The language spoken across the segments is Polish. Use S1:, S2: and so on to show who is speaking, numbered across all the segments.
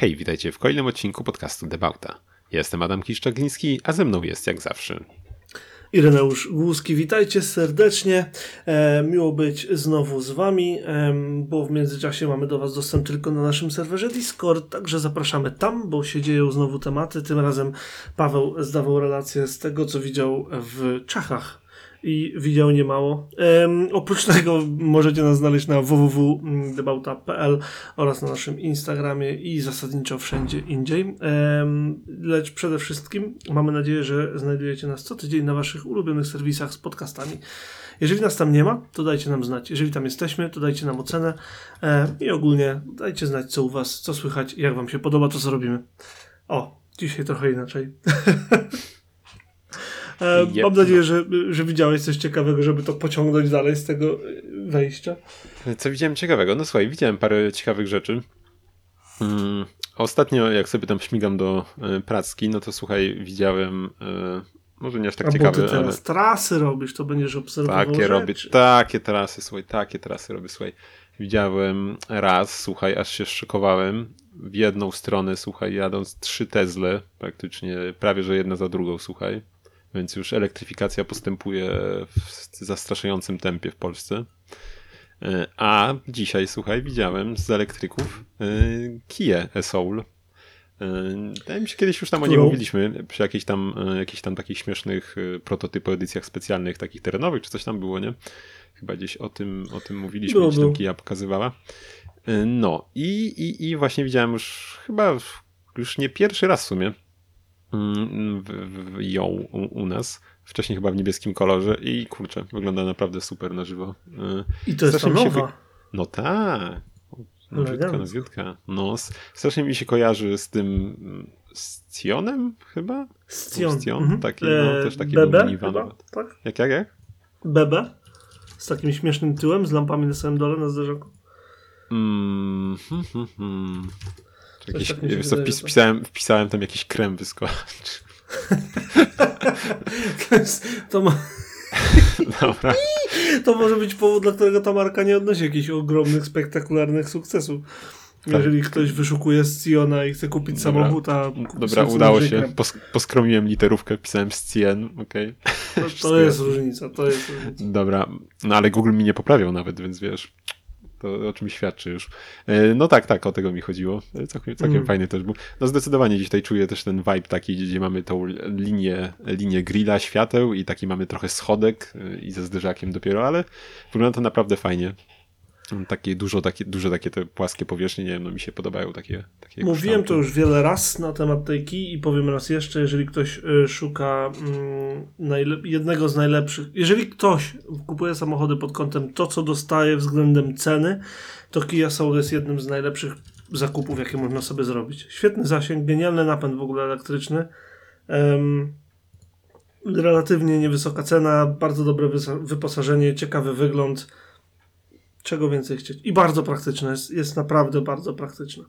S1: Hej, witajcie w kolejnym odcinku podcastu Debauta. Jestem Adam Kiszczagliński, a ze mną jest jak zawsze
S2: Ireneusz Głuski, witajcie serdecznie. E, miło być znowu z Wami, e, bo w międzyczasie mamy do Was dostęp tylko na naszym serwerze Discord, także zapraszamy tam, bo się dzieją znowu tematy. Tym razem Paweł zdawał relację z tego, co widział w Czechach i widział niemało. Um, oprócz tego możecie nas znaleźć na www.debauta.pl oraz na naszym Instagramie i zasadniczo wszędzie indziej. Um, lecz przede wszystkim mamy nadzieję, że znajdujecie nas co tydzień na waszych ulubionych serwisach z podcastami. Jeżeli nas tam nie ma, to dajcie nam znać. Jeżeli tam jesteśmy, to dajcie nam ocenę e, i ogólnie dajcie znać, co u was, co słychać, jak wam się podoba to, co robimy. O, dzisiaj trochę inaczej. E, yep. Mam nadzieję, że, że widziałeś coś ciekawego, żeby to pociągnąć dalej z tego wejścia.
S1: Co widziałem ciekawego? No słuchaj, widziałem parę ciekawych rzeczy. Hmm. Ostatnio, jak sobie tam śmigam do y, pracki, no to słuchaj, widziałem. Może nie aż tak
S2: A
S1: ciekawe.
S2: Bo ty teraz ale... trasy robisz, to będziesz obserwował.
S1: Takie
S2: rzeczy.
S1: robię, takie trasy, słuchaj, takie trasy robię, słuchaj. Widziałem raz, słuchaj, aż się szykowałem. W jedną stronę, słuchaj, jadąc trzy Tesle, praktycznie prawie że jedna za drugą, słuchaj więc już elektryfikacja postępuje w zastraszającym tempie w Polsce. E, a dzisiaj, słuchaj, widziałem z elektryków e, Kia e-Soul. E, wydaje mi się, kiedyś już tam Którą? o niej mówiliśmy, przy jakichś tam, jakichś tam takich śmiesznych prototypu edycjach specjalnych, takich terenowych, czy coś tam było, nie? Chyba gdzieś o tym, o tym mówiliśmy, gdzieś tam Kia pokazywała. No i, i, i właśnie widziałem już chyba już nie pierwszy raz w sumie ją u, nas. Wcześniej chyba w niebieskim kolorze i kurczę, wygląda naprawdę super na żywo.
S2: I to jest nowa. Wy...
S1: No tak. Nowiutka, nowiutka. No, strasznie mi się kojarzy z tym z Cionem chyba?
S2: Z Cion.
S1: Mhm. Taki, no, też taki Bebe, minivan. Tak? Jak, jak, jak?
S2: Bebe? Z takim śmiesznym tyłem, z lampami na samym dole na zderzaku.
S1: Mm, hmm, hmm, hmm. Jakiś, tak wiesz wpis, wpisałem, wpisałem tam jakiś krem wyskoczył.
S2: to, ma... Dobra. to może być powód, dla którego ta marka nie odnosi jakichś ogromnych, spektakularnych sukcesów. Tak. Jeżeli ktoś wyszukuje Sciona i chce kupić Dobra. samochód, a...
S1: Dobra, udało się. Pos poskromiłem literówkę, pisałem Scien, okej.
S2: Okay. To, to jest różnica, to jest różnica.
S1: Dobra, no ale Google mi nie poprawiał nawet, więc wiesz... To o czym świadczy już. E, no tak, tak, o tego mi chodziło. E, całkiem, całkiem mm. fajny też był. No zdecydowanie gdzieś tutaj czuję też ten vibe taki, gdzie mamy tą linię, linię grilla, świateł i taki mamy trochę schodek e, i ze zderzakiem dopiero, ale wygląda to naprawdę fajnie takie dużo, takie, duże takie te płaskie powierzchnie, nie wiem, no mi się podobają takie, takie
S2: Mówiłem to już wiele raz na temat tej key i powiem raz jeszcze, jeżeli ktoś y, szuka mm, jednego z najlepszych, jeżeli ktoś kupuje samochody pod kątem to, co dostaje względem ceny, to Kia Soul jest jednym z najlepszych zakupów, jakie można sobie zrobić. Świetny zasięg, genialny napęd w ogóle elektryczny. Um, relatywnie niewysoka cena, bardzo dobre wyposażenie, ciekawy wygląd czego więcej chcieć. I bardzo praktyczne, jest, jest naprawdę bardzo praktyczne.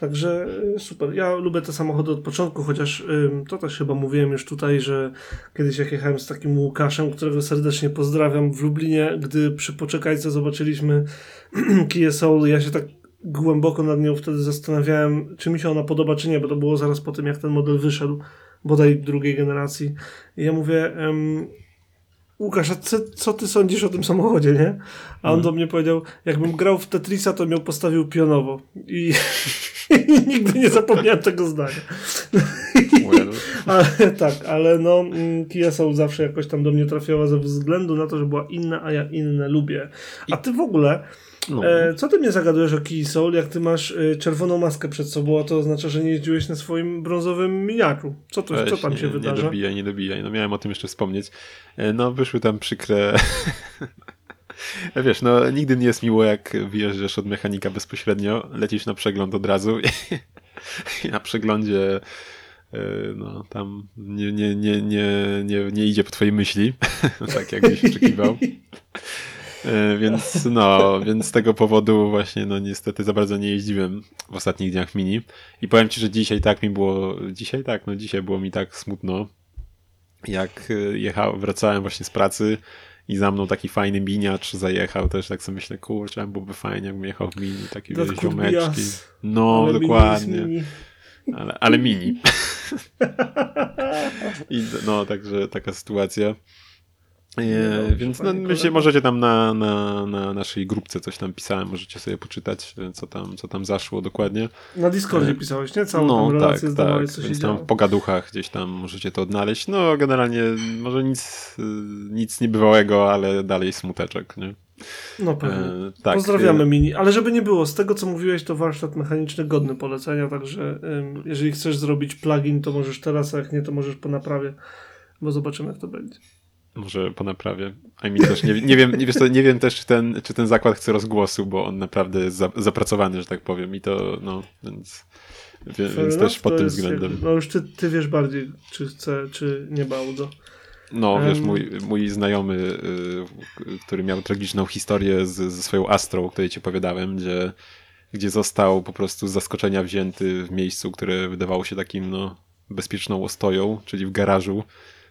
S2: Także y, super. Ja lubię te samochody od początku, chociaż to też chyba mówiłem już tutaj, że kiedyś jak jechałem z takim Łukaszem, którego serdecznie pozdrawiam w Lublinie, gdy przy poczekajce zobaczyliśmy Kia Soul, ja się tak głęboko nad nią wtedy zastanawiałem, czy mi się ona podoba, czy nie, bo to było zaraz po tym, jak ten model wyszedł, bodaj drugiej generacji. I ja mówię, Łukasz, a co, co ty sądzisz o tym samochodzie, nie? A on hmm. do mnie powiedział, jakbym grał w Tetrisa, to miał postawił pionowo. I, i nigdy nie zapomniałem tego zdania. ale, tak, ale no mm, Kia Soul zawsze jakoś tam do mnie trafiała ze względu na to, że była inna, a ja inne lubię. A ty w ogóle no. E, co ty mnie zagadujesz o Key Soul, jak ty masz e, czerwoną maskę przed sobą, a to oznacza, że nie jeździłeś na swoim brązowym miniaku. Co, to, Weź, co tam
S1: nie,
S2: się wydarza?
S1: Nie dobijaj, nie dobijaj. No miałem o tym jeszcze wspomnieć. E, no wyszły tam przykre... Wiesz, no nigdy nie jest miło, jak wyjeżdżasz od mechanika bezpośrednio, lecisz na przegląd od razu i, i na przeglądzie e, no tam nie, nie, nie, nie, nie, nie idzie po twojej myśli, tak jak gdzieś oczekiwał. E, więc no, więc z tego powodu właśnie no niestety za bardzo nie jeździłem w ostatnich dniach mini. I powiem ci, że dzisiaj tak mi było, dzisiaj tak, no dzisiaj było mi tak smutno, jak e, jechałem, wracałem właśnie z pracy i za mną taki fajny miniacz zajechał, też tak sobie myślę, kurczę, byłoby fajnie, jakbym jechał w mini, takie
S2: That
S1: ziomeczki. No,
S2: Ale
S1: dokładnie.
S2: mini.
S1: Ale, ale mini. I, no, także taka sytuacja. E,
S2: Dobrze,
S1: więc no, myślę, możecie tam na, na, na naszej grupce coś tam pisałem, możecie sobie poczytać, e, co tam, co tam zaszło dokładnie.
S2: Na Discordzie
S1: E,
S2: pisałeś, nie? Całą
S1: no
S2: relację
S1: tak,
S2: zdawałeś,
S1: tak,
S2: co
S1: więc tam w pogaduchach gdzieś tam możecie to odnaleźć. No generalnie może nic, y, nic niebywałego, ale dalej smuteczek, nie?
S2: No pewnie.
S1: E, tak,
S2: Pozdrawiamy Mini. Ale żeby nie było, z tego co mówiłeś, to warsztat mechaniczny godny polecenia, także ym, jeżeli chcesz zrobić plugin, to możesz teraz, a jak nie, to możesz po naprawie, bo zobaczymy jak to będzie.
S1: Może po naprawie. A mi też nie, nie wiem, nie, wiesz co, nie wiem też, czy ten, czy ten zakład chce rozgłosu, bo on naprawdę jest za, zapracowany, że tak powiem. I to, no, więc, wie, więc też pod
S2: to
S1: tym względem.
S2: No już ty, ty wiesz bardziej, czy chce, czy nie bałdo.
S1: No, wiesz, mój, mój znajomy, y, który miał tragiczną historię z, ze swoją Astrą, o której ci opowiadałem, gdzie, gdzie został po prostu z zaskoczenia wzięty w miejscu, które wydawało się takim, no, bezpieczną ostoją, czyli w garażu.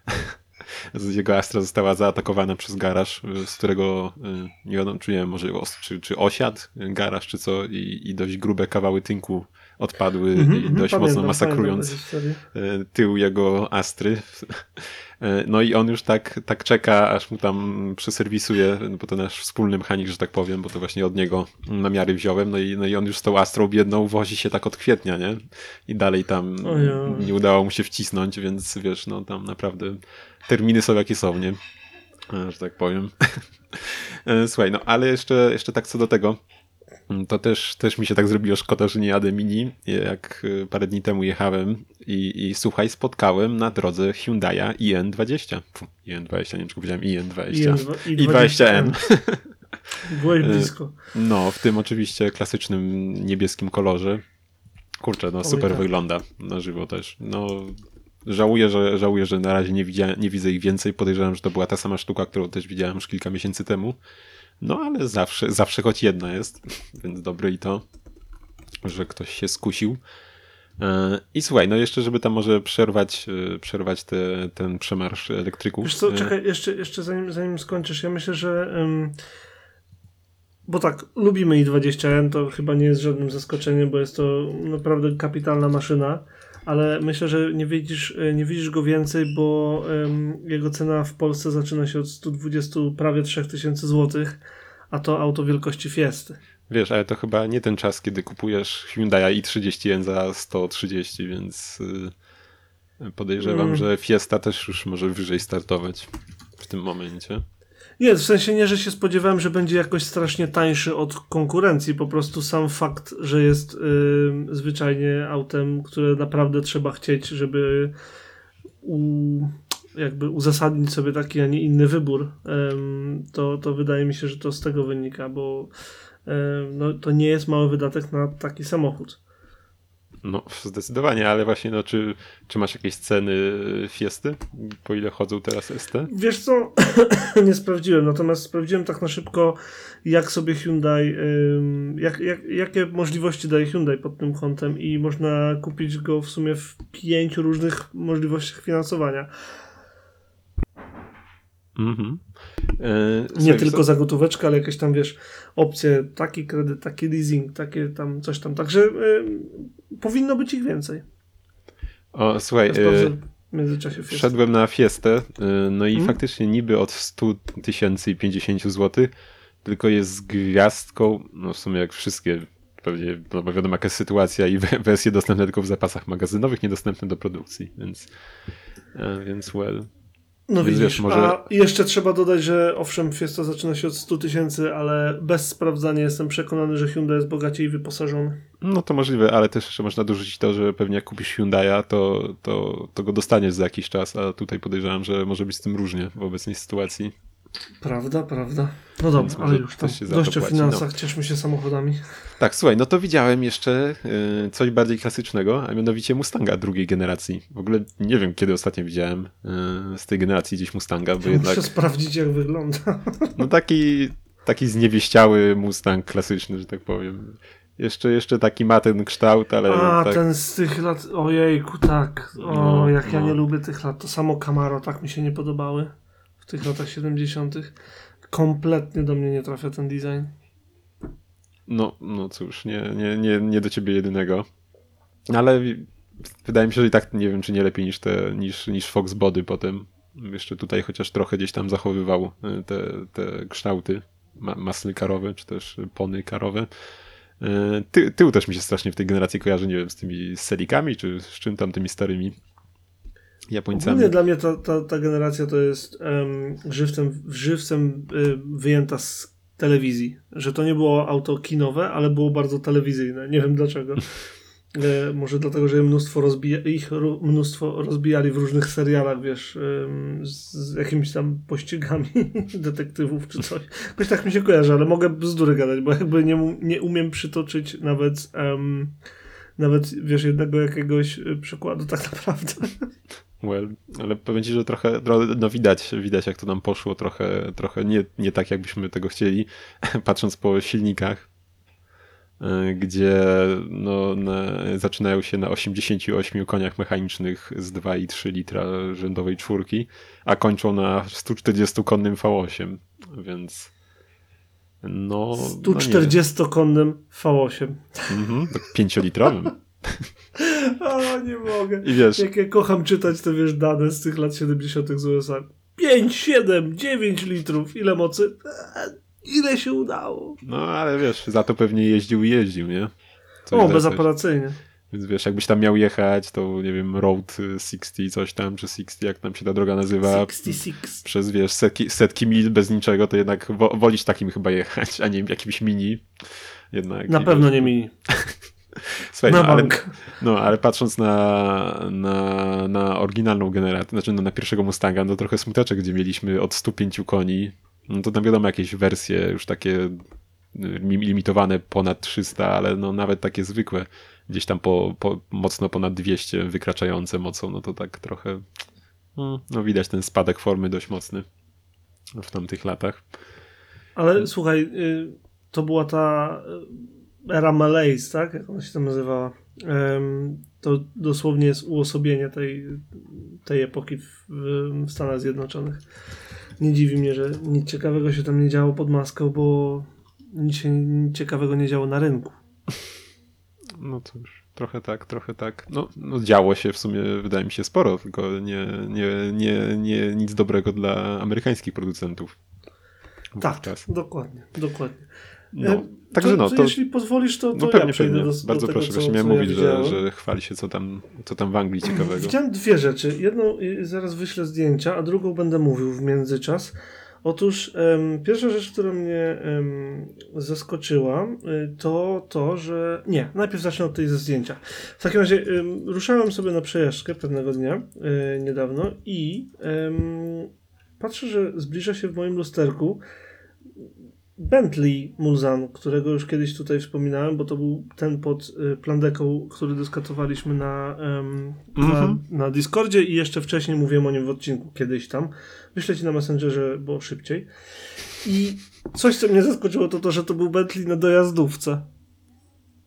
S1: Jego Astra została zaatakowana przez garaż, z którego y, nie wiadomo, czy nie wiem, może czy, czy osiadł garaż, czy co, i, i dość grube kawały tynku odpadły i
S2: mhm,
S1: dość
S2: pamiętam,
S1: mocno masakrując e, tył jego Astry. E, No i on już tak, tak czeka, aż mu tam przeserwisuje, bo to nasz wspólny mechanik, że tak powiem, bo to właśnie od niego namiary wziąłem, no i, no i on już z tą Astrą biedną wozi się tak od kwietnia, nie? I dalej tam
S2: Ojoj.
S1: nie udało mu się wcisnąć, więc wiesz, no tam naprawdę terminy są jakie są, nie? E, Że tak powiem. Słuchaj, no ale jeszcze, jeszcze tak co do tego, to też, też mi się tak zrobiło szkoda, że nie jadę mini, jak y, parę dni temu jechałem i, i słuchaj, spotkałem na drodze Hyundai'a iN20. Fu, iN20, nie wiem czy powiedziałem iN20.
S2: I,
S1: I 20N.
S2: Byłeś
S1: E,
S2: blisko.
S1: No, w tym oczywiście klasycznym niebieskim kolorze. Kurczę, no super
S2: tak.
S1: wygląda na żywo też. No, żałuję, że, żałuję, że na razie nie, widziałem, nie widzę ich więcej. Podejrzewam, że to była ta sama sztuka, którą też widziałem już kilka miesięcy temu. No, ale zawsze, zawsze choć jedna jest, więc dobre i to, że ktoś się skusił. E, I słuchaj, no jeszcze, żeby tam może przerwać, e, przerwać te, ten przemarsz elektryków.
S2: Wiesz co,
S1: e,
S2: czekaj, jeszcze, jeszcze zanim, zanim skończysz, ja myślę, że ym, bo tak, lubimy i20N, to chyba nie jest żadnym zaskoczeniem, bo jest to naprawdę kapitalna maszyna, ale myślę, że nie widzisz, y, nie widzisz go więcej, bo ym, jego cena w Polsce zaczyna się od 120 prawie 3000 zł, a to auto wielkości Fiesty.
S1: Wiesz, ale to chyba nie ten czas, kiedy kupujesz Hyundai i30N za 130, więc y, podejrzewam,
S2: Mm.
S1: że Fiesta też już może wyżej startować w tym momencie.
S2: Nie, w sensie nie, że się spodziewałem, że będzie jakoś strasznie tańszy od konkurencji. Po prostu sam fakt, że jest zwyczajnie autem, które naprawdę trzeba chcieć, żeby u, jakby uzasadnić sobie taki, a nie inny wybór, to, to wydaje mi się, że to z tego wynika, bo no, to nie jest mały wydatek na taki samochód.
S1: No, zdecydowanie, ale właśnie, no, czy, czy masz jakieś ceny Fiesty? Po ile chodzą teraz ST?
S2: Wiesz co, nie sprawdziłem, natomiast sprawdziłem tak na szybko, jak sobie Hyundai, jak, jak, jakie możliwości daje Hyundai pod tym kątem i można kupić go w sumie w pięciu różnych możliwościach finansowania.
S1: Mhm. E,
S2: Nie tylko za gotóweczkę, ale jakieś tam, wiesz, opcje, taki kredyt, taki leasing, takie tam coś tam. Także ym, powinno być ich więcej.
S1: O, słuchaj,
S2: Ja sprawdzę w międzyczasie.
S1: Wszedłem na Fiestę, y, no i
S2: Mhm.
S1: faktycznie niby od 100 tysięcy i 50 zł, tylko jest z gwiazdką, no w sumie jak wszystkie, pewnie, no bo wiadomo jaka jest sytuacja i we- wersje dostępne tylko w zapasach magazynowych, niedostępne do produkcji, więc, e, więc well.
S2: No
S1: Więc
S2: widzisz,
S1: wiesz, może-
S2: a jeszcze trzeba dodać, że owszem, Fiesta zaczyna się od 100 tysięcy, ale bez sprawdzania jestem przekonany, że Hyundai jest bogaciej wyposażony.
S1: No to możliwe, ale też jeszcze można dorzucić to, że pewnie jak kupisz Hyundai'a, to, to, to go dostaniesz za jakiś czas, a tutaj podejrzewam, że może być z tym różnie w obecnej sytuacji.
S2: Prawda, prawda. No dobra,
S1: może
S2: ale już
S1: ktoś się
S2: dość
S1: to
S2: o finansach, cieszmy się samochodami.
S1: Tak, słuchaj, no to widziałem jeszcze y, coś bardziej klasycznego, a mianowicie Mustanga drugiej generacji. W ogóle nie wiem, kiedy ostatnio widziałem y, z tej generacji gdzieś Mustanga, bo jednak
S2: Muszę sprawdzić, jak wygląda.
S1: no taki, taki zniewieściały Mustang klasyczny, że tak powiem. Jeszcze, jeszcze taki ma ten kształt, ale
S2: A,
S1: tak,
S2: ten z tych lat, ojejku, tak. O,
S1: No,
S2: jak ja
S1: no.
S2: nie lubię tych lat. To samo Camaro, tak mi się nie podobały tych latach 70. Kompletnie do mnie nie trafia ten design.
S1: No, no cóż, nie, nie, nie, nie do ciebie jedynego. Ale wydaje mi się, że i tak nie wiem, czy nie lepiej niż, te, niż, niż Fox Body potem. Jeszcze tutaj chociaż trochę gdzieś tam zachowywał e, te, te kształty ma, karowe, czy też pony karowe. E, ty, tył też mi się strasznie w tej generacji kojarzy, nie wiem, z tymi selikami, czy z czym tam tymi starymi Japońcami.
S2: Ogólnie dla mnie ta, ta, ta generacja to jest um, żywcem, żywcem y, wyjęta z telewizji. Że to nie było auto kinowe, ale było bardzo telewizyjne. Nie wiem dlaczego. E, może dlatego, że mnóstwo rozbija, ich mnóstwo rozbijali w różnych serialach, wiesz, z, z jakimiś tam pościgami detektywów czy coś. Jakoś tak mi się kojarzy, ale mogę bzdury gadać, bo jakby nie, nie umiem przytoczyć nawet, um, nawet, wiesz, jednego jakiegoś y, przykładu tak naprawdę.
S1: Well, ale powiem ci, że trochę, no widać, widać jak to nam poszło, trochę, trochę nie, nie tak jakbyśmy tego chcieli, patrząc po silnikach, e, gdzie no, na, zaczynają się na 88 koniach mechanicznych z 2,3 litra rzędowej czwórki, a kończą na 140 konnym V8, więc no...
S2: 140-konnym no V8.
S1: Mhm, tak 5-litrowym.
S2: O, nie mogę.
S1: I wiesz.
S2: Jak ja kocham czytać te wiesz, dane z tych lat 70. z USA. 5, 7, 9 litrów. Ile mocy? Ile się udało?
S1: No, ale wiesz, za to pewnie jeździł i jeździł, nie?
S2: Coś o, bezapelacyjnie.
S1: Więc wiesz, jakbyś tam miał jechać, to nie wiem, Road 60 coś tam, czy 60, jak tam się ta droga nazywa.
S2: 66.
S1: Przez, wiesz, setki, setki mil bez niczego, to jednak wo wolisz takim chyba jechać, a nie jakimś mini. Jednak.
S2: Na pewno wiesz, nie mini.
S1: Słuchaj, no, ale, no, ale patrząc na, na, na oryginalną generację, znaczy no, na pierwszego Mustanga, no trochę smuteczek, gdzie mieliśmy od 105 koni, no to tam wiadomo jakieś wersje już takie y, limitowane ponad 300, ale no nawet takie zwykłe, gdzieś tam po, po mocno ponad 200 wykraczające mocą, no to tak trochę no, no widać ten spadek formy dość mocny w tamtych latach.
S2: Ale słuchaj, y, to była ta era Malays, tak? Jak ona się tam nazywała. To dosłownie jest uosobienie tej, tej epoki w, w Stanach Zjednoczonych. Nie dziwi mnie, że nic ciekawego się tam nie działo pod maską, bo nic się ciekawego nie działo na rynku.
S1: No cóż, trochę tak, trochę tak. No, no działo się w sumie, wydaje mi się, sporo, tylko nie, nie, nie, nie nic dobrego dla amerykańskich producentów.
S2: Tak, dokładnie, dokładnie.
S1: No. E, Także
S2: to,
S1: no,
S2: to, jeśli pozwolisz, to, to
S1: no pewnie,
S2: ja
S1: pewnie.
S2: do,
S1: Bardzo
S2: do
S1: proszę,
S2: tego,
S1: właśnie miałem mówić,
S2: ja
S1: że, że chwali się, co tam, co tam w Anglii ciekawego.
S2: Widziałem dwie rzeczy. Jedną zaraz wyślę zdjęcia, a drugą będę mówił w międzyczas. Otóż um, pierwsza rzecz, która mnie um, zaskoczyła, y, to to, że. Nie, najpierw zacznę od tej ze zdjęcia. W takim razie um, ruszałem sobie na przejażdżkę pewnego dnia y, niedawno i patrzę, że zbliża się w moim lusterku Bentley Mulzan, którego już kiedyś tutaj wspominałem, bo to był ten pod y, plandeką, który dyskutowaliśmy na, um, na, mhm. na, Discordzie i jeszcze wcześniej mówiłem o nim w odcinku kiedyś tam. Wyślę ci na Messengerze, bo szybciej. I coś, co mnie zaskoczyło, to to, że to był Bentley na dojazdówce.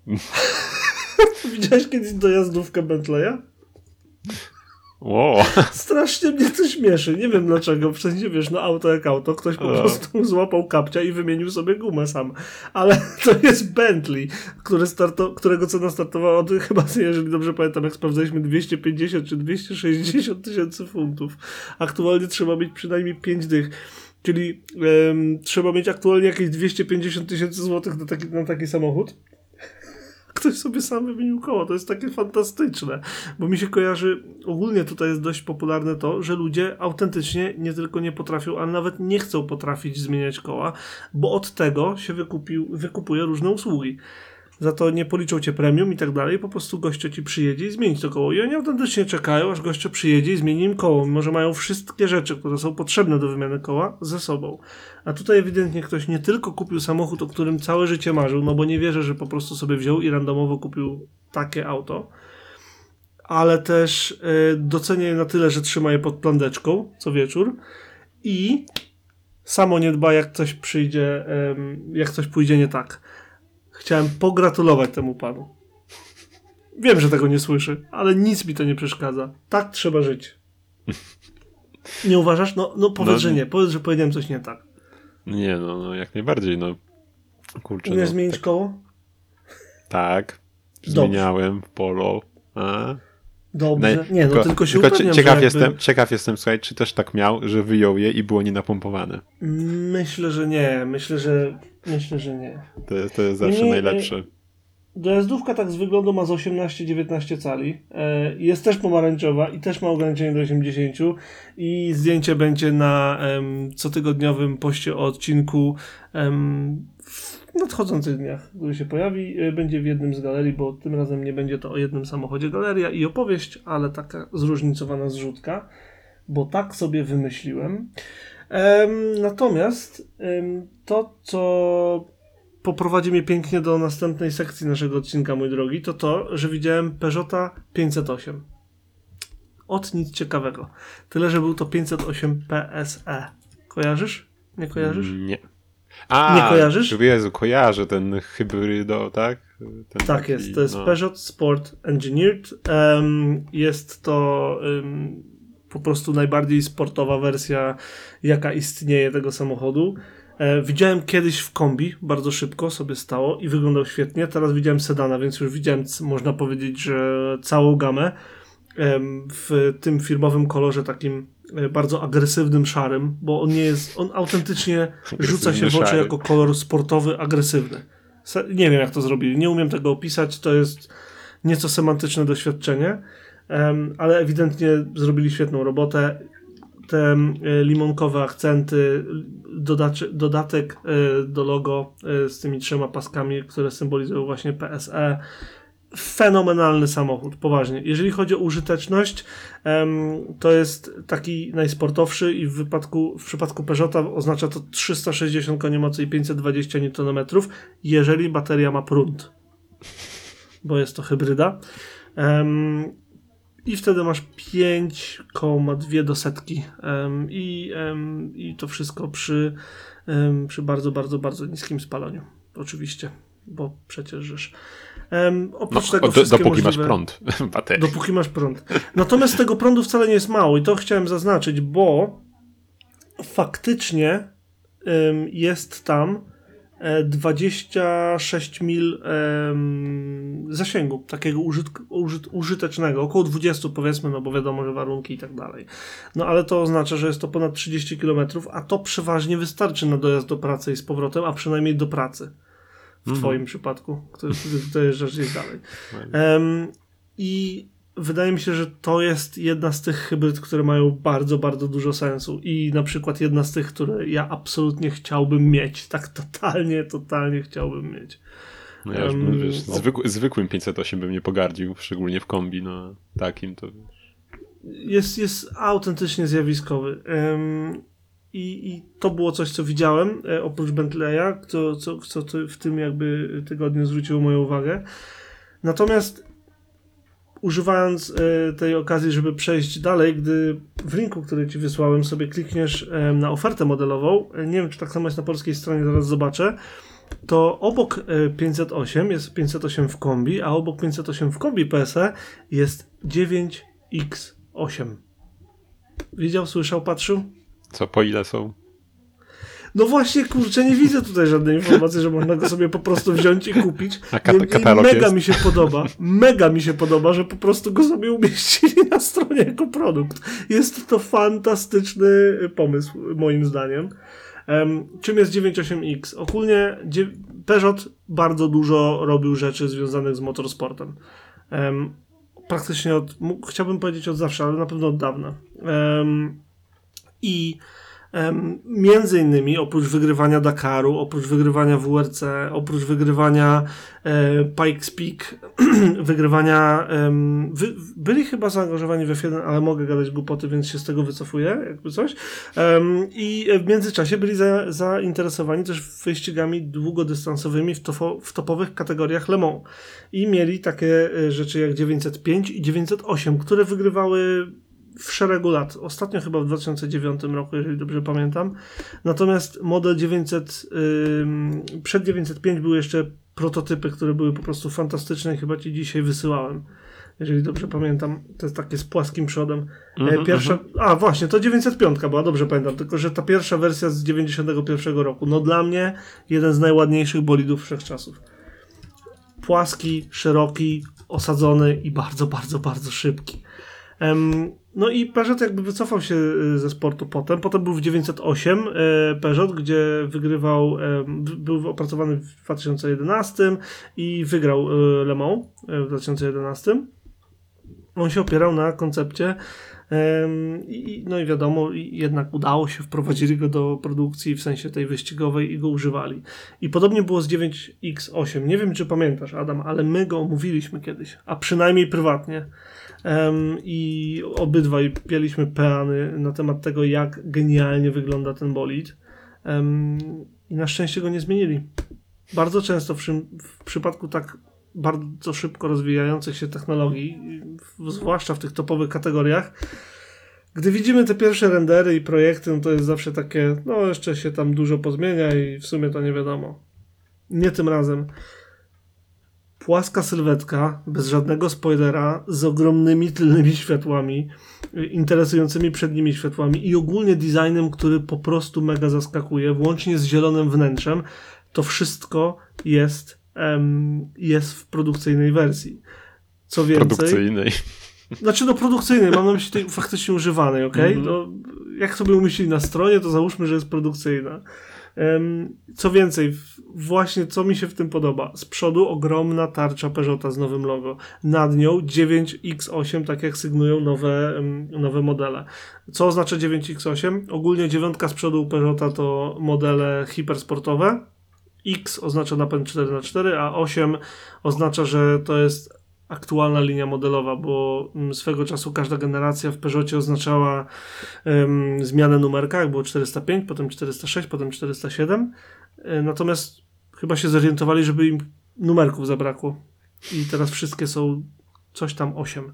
S2: Widziałeś kiedyś dojazdówkę Bentleya?
S1: Wow.
S2: Strasznie mnie to śmieszy. Nie wiem dlaczego. W sensie, wiesz, no auto jak auto. Ktoś po prostu złapał kapcia i wymienił sobie gumę sam. Ale to jest Bentley, który starto, którego cena startowała od chyba, jeżeli dobrze pamiętam, jak sprawdzaliśmy 250 czy 260 tysięcy funtów. Aktualnie trzeba mieć przynajmniej 5 dych. Czyli um, trzeba mieć aktualnie jakieś 250 tysięcy złotych na taki, na taki samochód ktoś sobie sam wymienił koło. To jest takie fantastyczne, bo mi się kojarzy, ogólnie tutaj jest dość popularne to, że ludzie autentycznie nie tylko nie potrafią, ale nawet nie chcą potrafić zmieniać koła, bo od tego się wykupił, wykupuje różne usługi za to nie policzą cię premium i tak dalej, po prostu gościo ci przyjedzie i zmieni to koło. I oni autentycznie czekają, aż gościo przyjedzie i zmieni im koło, mimo że mają wszystkie rzeczy, które są potrzebne do wymiany koła ze sobą. A tutaj ewidentnie ktoś nie tylko kupił samochód, o którym całe życie marzył, no bo nie wierzę, że po prostu sobie wziął i randomowo kupił takie auto, ale też yy, docenia je na tyle, że trzyma je pod plandeczką co wieczór i samo nie dba, jak coś przyjdzie, yy, jak coś pójdzie nie tak. Chciałem pogratulować temu panu. Wiem, że tego nie słyszy, ale nic mi to nie przeszkadza. Tak trzeba żyć. Nie uważasz? No, no powiedz,
S1: No,
S2: że nie. Powiedz, że powiedziałem coś nie tak.
S1: Nie, no, no jak najbardziej, no. Kurczę,
S2: Umiesz
S1: no,
S2: zmienić koło?
S1: tak. Zmieniałem w polo. A?
S2: Dobrze. Nie, no tylko, się
S1: tylko cie-
S2: upewniam,
S1: ciekaw,
S2: jakby...
S1: jestem, ciekaw jestem, słuchaj, czy też tak miał, że wyjął je i było nienapompowane.
S2: Myślę, że nie. Myślę, że myślę, że nie.
S1: To jest, to jest zawsze
S2: Nie,
S1: najlepsze.
S2: Dojazdówka tak z wyglądu ma z 18-19 cali. E, Jest też pomarańczowa i też ma ograniczenie do 80 i zdjęcie będzie na em, cotygodniowym poście o odcinku em, w nadchodzących dniach, który się pojawi. E, Będzie w jednym z galerii, bo tym razem nie będzie to o jednym samochodzie galeria i opowieść, ale taka zróżnicowana zrzutka, bo tak sobie wymyśliłem. Natomiast to, co poprowadzi mnie pięknie do następnej sekcji naszego odcinka, mój drogi, to to, że widziałem Peugeota 508. Od nic ciekawego. Tyle, że był to 508 PSE. Kojarzysz? Nie kojarzysz?
S1: Nie. A,
S2: Nie kojarzysz?
S1: Jezu, kojarzę ten hybrydo, tak? Ten
S2: Tak
S1: taki,
S2: jest. To jest
S1: no.
S2: Peugeot Sport Engineered. Em, jest to em, po prostu najbardziej sportowa wersja, jaka istnieje tego samochodu. E, widziałem kiedyś w kombi, bardzo szybko sobie stało i wyglądał świetnie. Teraz widziałem sedana, więc już widziałem, można powiedzieć, że całą gamę w tym firmowym kolorze takim e, bardzo agresywnym, szarym, bo on nie jest, on autentycznie rzuca się w oczy
S1: szary.
S2: jako kolor sportowy, agresywny. Nie wiem, jak to zrobili. Nie umiem tego opisać. To jest nieco semantyczne doświadczenie, ale ewidentnie zrobili świetną robotę. Te limonkowe akcenty, dodatek e, do logo e, z tymi trzema paskami, które symbolizują właśnie PSE. Fenomenalny samochód, poważnie. Jeżeli chodzi o użyteczność, to jest taki najsportowszy i w, wypadku, w przypadku Peugeota oznacza to 360 koni mocy i 520 Nm, jeżeli bateria ma prąd, bo jest to hybryda. I wtedy masz 5,2 do setki. Em, i, em, I to wszystko przy, em, przy bardzo, bardzo, bardzo niskim spalaniu. Oczywiście, bo przecież żeż.
S1: No,
S2: oprócz tego
S1: do, dopóki
S2: możliwe...
S1: masz prąd baterii.
S2: Dopóki masz prąd. Natomiast tego prądu wcale nie jest mało i to chciałem zaznaczyć, bo faktycznie ym, jest tam 26 mil em, zasięgu, takiego użyt, użyt, użytecznego, około 20 powiedzmy, no bo wiadomo, że warunki i tak dalej. No ale to oznacza, że jest to ponad 30 km, a to przeważnie wystarczy na dojazd do pracy i z powrotem, a przynajmniej do pracy. W
S1: Mhm.
S2: twoim przypadku, który dojeżdżasz gdzieś dalej. Em, I wydaje mi się, że to jest jedna z tych hybryd, które mają bardzo, bardzo dużo sensu. I na przykład jedna z tych, które ja absolutnie chciałbym mieć. Tak totalnie, totalnie chciałbym mieć.
S1: No ja już bym, wiesz,
S2: o-
S1: zwykły, zwykłym 508 bym nie pogardził, szczególnie w kombi, no takim to...
S2: Jest, jest autentycznie zjawiskowy. Em, i, I to było coś, co widziałem, e, oprócz Bentleya, co, co, co w tym jakby tygodniu zwróciło moją uwagę. Natomiast używając e, tej okazji, żeby przejść dalej, gdy w linku, który ci wysłałem, sobie klikniesz e, na ofertę modelową, e, nie wiem, czy tak samo jest na polskiej stronie, zaraz zobaczę, to obok e, 508 jest 508 w kombi, a obok 508 w kombi PSE jest 9X8. Widział, słyszał, patrzył?
S1: Co, po ile są?
S2: No właśnie, kurczę, nie widzę tutaj żadnej informacji, że można go sobie po prostu wziąć i kupić.
S1: A kat- katalog
S2: mega
S1: jest?
S2: mi się podoba, mega mi się podoba, że po prostu go sobie umieścili na stronie jako produkt. Jest to fantastyczny pomysł, moim zdaniem. Em, czym jest 98X? Ogólnie Peugeot bardzo dużo robił rzeczy związanych z motorsportem. Em, praktycznie od, chciałbym powiedzieć od zawsze, ale na pewno od dawna. Em, I między innymi oprócz wygrywania Dakaru, oprócz wygrywania WRC, oprócz wygrywania e, Pikes Peak, wygrywania wy, byli chyba zaangażowani w F1, ale mogę gadać głupoty, więc się z tego wycofuję, jakby coś. I w międzyczasie byli za, zainteresowani też wyścigami długodystansowymi w, w topowych kategoriach Le Mans. I mieli takie e, rzeczy jak 905 i 908, które wygrywały w szeregu lat. Ostatnio chyba w 2009 roku, jeżeli dobrze pamiętam. Natomiast model 900, ym, przed 905 były jeszcze prototypy, które były po prostu fantastyczne i chyba ci dzisiaj wysyłałem. jeżeli dobrze pamiętam. To jest takie z płaskim przodem.
S1: Mhm,
S2: Pierwsza, a właśnie, to 905 była, dobrze pamiętam, tylko że ta pierwsza wersja z 91 roku, no dla mnie jeden z najładniejszych bolidów wszechczasów. Płaski, szeroki, osadzony i bardzo, bardzo, bardzo szybki. No i Peugeot jakby wycofał się y, ze sportu potem. Potem był w 908 e, Peugeot, gdzie wygrywał, w- był opracowany w 2011 i wygrał Le Mans w 2011. On się opierał na koncepcie i, no i wiadomo, jednak udało się, wprowadzili go do produkcji w sensie tej wyścigowej i go używali. I podobnie było z 9X8. Nie wiem, czy pamiętasz, Adam, ale my go omówiliśmy kiedyś, a przynajmniej prywatnie. Em, I obydwaj pieliśmy peany na temat tego, jak genialnie wygląda ten bolid. Em, I na szczęście go nie zmienili. Bardzo często w, w przypadku tak bardzo szybko rozwijających się technologii, w- zwłaszcza w tych topowych kategoriach, gdy widzimy te pierwsze rendery i projekty, no to jest zawsze takie, no jeszcze się tam dużo pozmienia i w sumie to nie wiadomo. Nie tym razem. Płaska sylwetka, bez żadnego spoilera, z ogromnymi tylnymi światłami, y, interesującymi przednimi światłami i ogólnie designem, który po prostu mega zaskakuje, włącznie z zielonym wnętrzem. To wszystko jest, em, jest w produkcyjnej wersji. Co więcej,
S1: Produkcyjnej.
S2: znaczy no produkcyjnej, mam na myśli tej faktycznie używanej, ok?
S1: Mhm.
S2: No, jak sobie umieścili na stronie, to załóżmy, że jest produkcyjna. Co więcej, właśnie co mi się w tym podoba. Z przodu ogromna tarcza Peugeota z nowym logo. Nad nią 9X8, tak jak sygnują nowe, nowe modele. Co oznacza 9X8? Ogólnie dziewiątka z przodu Peugeota to modele hipersportowe. X oznacza napęd 4x4, a 8 oznacza, że to jest aktualna linia modelowa, bo mm, swego czasu każda generacja w Peugeotie oznaczała em, zmianę numerka, jak było 405, potem 406, potem 407. E, Natomiast chyba się zorientowali, żeby im numerków zabrakło. I teraz wszystkie są coś tam 8.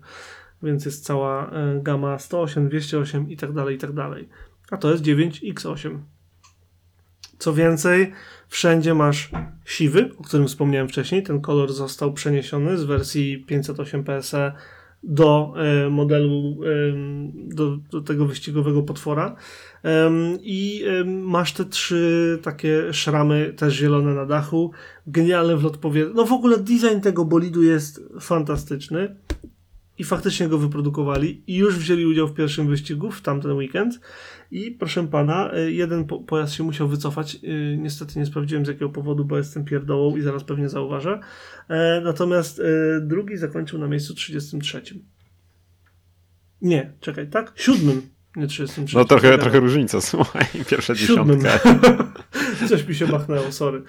S2: Więc jest cała e, gama 108, 208 i tak dalej, i tak dalej. A to jest 9X8. Co więcej, wszędzie masz siwy, o którym wspomniałem wcześniej. Ten kolor został przeniesiony z wersji 508 PSE do e, modelu, do, do tego wyścigowego potwora. I masz te trzy takie szramy, też zielone na dachu. Genialny wlot powietrza. No w ogóle design tego bolidu jest fantastyczny. I faktycznie go wyprodukowali i już wzięli udział w pierwszym wyścigu w tamten weekend. I proszę pana, y, jeden po- pojazd się musiał wycofać. Y, Niestety nie sprawdziłem z jakiego powodu, bo jestem pierdołą i zaraz pewnie zauważę. E, Natomiast e, drugi zakończył na miejscu 33. Nie, czekaj, tak? Siódmym, nie 33.
S1: No trochę,
S2: Czekaj.
S1: trochę różnica, słuchaj. Pierwsza
S2: Siódmym.
S1: dziesiątka.
S2: Coś mi się machnęło, sorry.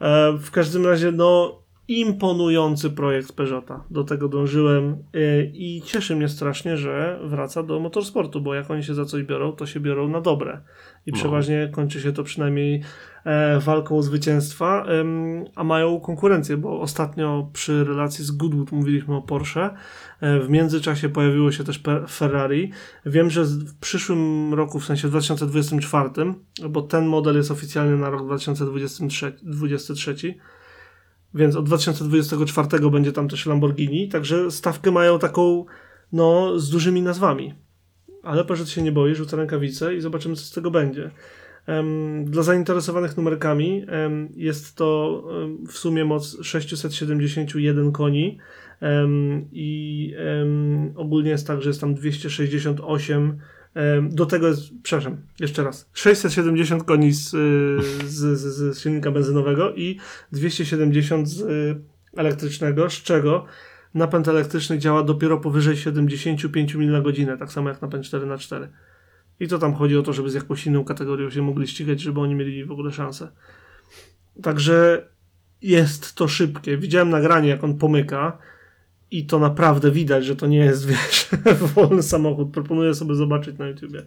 S2: E, w każdym razie, no, imponujący projekt Peugeota. Do tego dążyłem e, i cieszy mnie strasznie, że wraca do motorsportu, bo jak oni się za coś biorą, to się biorą na dobre. I
S1: No.
S2: przeważnie kończy się to przynajmniej e, walką o zwycięstwa, a mają konkurencję, bo ostatnio przy relacji z Goodwood mówiliśmy o Porsche. E, w międzyczasie pojawiło się też Ferrari. Wiem, że w przyszłym roku, w sensie w 2024, bo ten model jest oficjalnie na rok 2023, 2023, więc od 2024 będzie tam też Lamborghini, także stawkę mają taką, no, z dużymi nazwami. Ale Peugeot się nie boi, rzuca rękawice i zobaczymy, co z tego będzie. Dla zainteresowanych numerkami jest to w sumie moc 671 koni i ogólnie jest tak, że jest tam 268 em, do tego jest, przepraszam, jeszcze raz, 670 koni z, y, z, z, z silnika benzynowego i 270 z y, elektrycznego, z czego napęd elektryczny działa dopiero powyżej 75 mil na godzinę, tak samo jak napęd 4x4. I to tam chodzi o to, żeby z jakąś inną kategorią się mogli ścigać, żeby oni mieli w ogóle szansę. Także jest to szybkie. Widziałem nagranie, jak on pomyka i to naprawdę widać, że to nie jest, wiesz, wolny samochód. Proponuję sobie zobaczyć na YouTubie.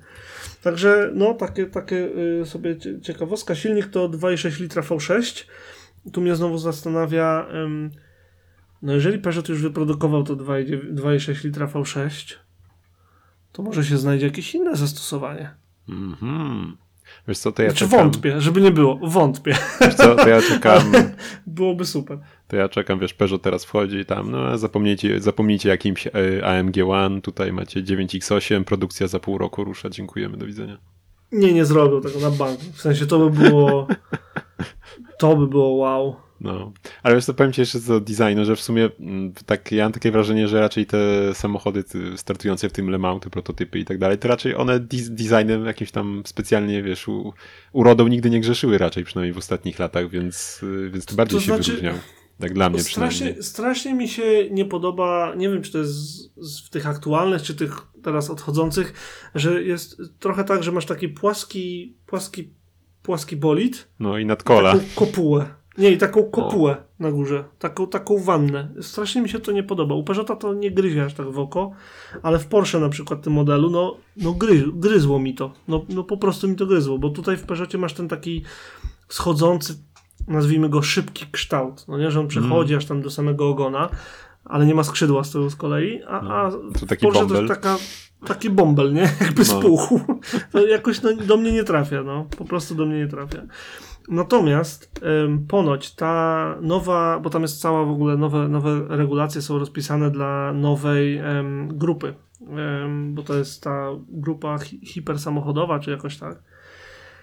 S2: Także, no, takie, takie y, sobie cie- ciekawostka. Silnik to 2,6 litra V6. Tu mnie znowu zastanawia, no jeżeli Peugeot już wyprodukował to 2,9 2,6 litra V6, to może się znajdzie jakieś inne zastosowanie.
S1: Mhm. Wiesz co, to ja
S2: Znaczy
S1: czekam...
S2: wątpię, żeby nie było, wątpię.
S1: Wiesz co, to ja czekam...
S2: Byłoby super.
S1: To ja czekam, wiesz, Peugeot teraz wchodzi i tam, no zapomnijcie, zapomnijcie jakimś e, AMG One, tutaj macie 9X8, produkcja za pół roku rusza, dziękujemy, do widzenia.
S2: Nie, nie zrobił tego na bank. W sensie to by było. To by było wow.
S1: No, ale wiesz co, powiem ci jeszcze co do designu, że w sumie mm, tak, ja mam takie wrażenie, że raczej te samochody startujące w tym Le Mans, te prototypy i tak dalej, to raczej one designem jakimś tam specjalnie, wiesz, u, urodą nigdy nie grzeszyły raczej, przynajmniej w ostatnich latach, więc, y, więc to bardziej
S2: To
S1: się
S2: znaczy-
S1: wyróżniał. Tak dla mnie.
S2: Strasznie, strasznie mi się nie podoba, nie wiem czy to jest z, z, w tych aktualnych, czy tych teraz odchodzących, że jest trochę tak, że masz taki płaski, płaski, płaski bolid,
S1: No i nadkola.
S2: taką kopułę. Nie, i taką kopułę na górze, taką, taką wannę. Strasznie mi się to nie podoba. U Peugeota to nie gryzie aż tak w oko, ale w Porsche na przykład tym modelu, no, no gry, gryzło mi to. No, no po prostu mi to gryzło, bo tutaj w Peugeotie masz ten taki schodzący, nazwijmy go szybki kształt, no nie, że on przechodzi aż tam do samego ogona, ale nie ma skrzydła z tyłu z kolei, a, a
S1: To
S2: w
S1: taki
S2: Porsche to jest taka, taki bąbel, nie? Jakby
S1: No.
S2: spuchł. To jakoś no, do mnie nie trafia, no. Po prostu do mnie nie trafia. Natomiast ym, ponoć ta nowa, bo tam jest cała w ogóle nowe, nowe regulacje są rozpisane dla nowej em, grupy, Em, bo to jest ta grupa hi- hipersamochodowa, czy jakoś tak.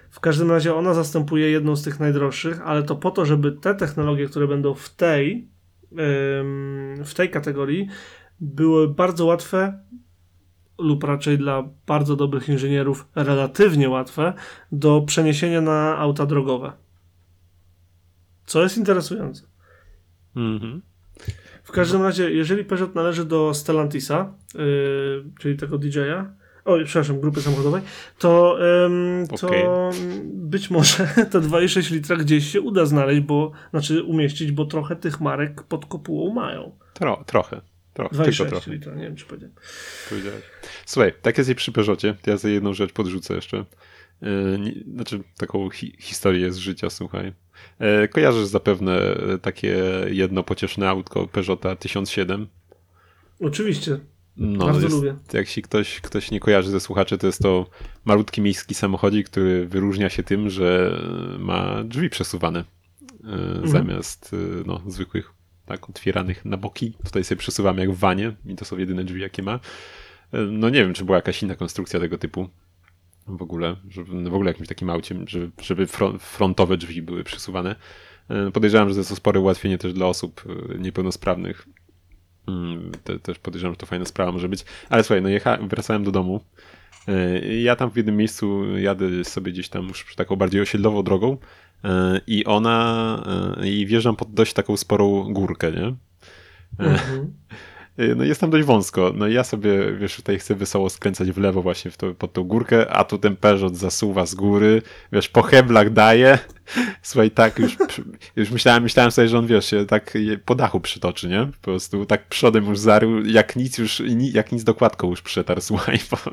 S2: W każdym razie ona zastępuje jedną z tych najdroższych, ale to po to, żeby te technologie, które będą w tej, w tej kategorii, były bardzo łatwe lub raczej dla bardzo dobrych inżynierów relatywnie łatwe do przeniesienia na auta drogowe. Co jest interesujące.
S1: Mhm.
S2: W każdym razie, jeżeli Peugeot należy do Stellantisa, yy, czyli tego DJ-a, oj, przepraszam, grupy samochodowej, to, ym, to
S1: Okej.
S2: być może te 2,6 litra gdzieś się uda znaleźć, bo, znaczy umieścić, bo trochę tych marek pod kopułą mają.
S1: Tro, trochę. Trochę, tylko
S2: 2,6
S1: trochę.
S2: litra, nie wiem czy powiedziałem.
S1: powiedziałeś. Słuchaj, tak jest i przy Peugeotie, to ja sobie jedną rzecz podrzucę jeszcze. Nie- znaczy, taką hi historię z życia, słuchaj. Yy, kojarzysz zapewne e, takie jedno pocieszne autko Peugeota 1007?
S2: Oczywiście,
S1: No,
S2: bardzo
S1: jest,
S2: lubię.
S1: jak się ktoś, ktoś nie kojarzy ze słuchaczy, to jest to malutki miejski samochodzik, który wyróżnia się tym, że ma drzwi przesuwane yy, zamiast no, zwykłych, tak, otwieranych na boki. Tutaj sobie przesuwamy jak w wanie i to są jedyne drzwi, jakie ma. No nie wiem, czy była jakaś inna konstrukcja tego typu w ogóle, żeby, w ogóle jakimś takim aucie, żeby, żeby fron- frontowe drzwi były przesuwane. Yy, Podejrzewam, że to jest spore ułatwienie też dla osób yy, niepełnosprawnych. Mm, Te, też podejrzewam, że to fajna sprawa może być. Ale słuchaj, no jecha, wracałem do domu. Yy, Ja tam w jednym miejscu jadę sobie gdzieś tam już taką bardziej osiedlową drogą i ona, yy, i wjeżdżam pod dość taką sporą górkę, nie?
S2: Mhm.
S1: Yy, No jest tam dość wąsko. No i ja sobie, wiesz, tutaj chcę wesoło skręcać w lewo właśnie w to, pod tą górkę, a tu ten Peugeot zasuwa z góry, wiesz, po heblach daje. Słuchaj, tak już, już myślałem, myślałem sobie, że on, wiesz, się tak po dachu przytoczy, nie? Po prostu tak przodem już zarył, jak nic już, jak nic dokładką już przetarł, słuchaj, po, po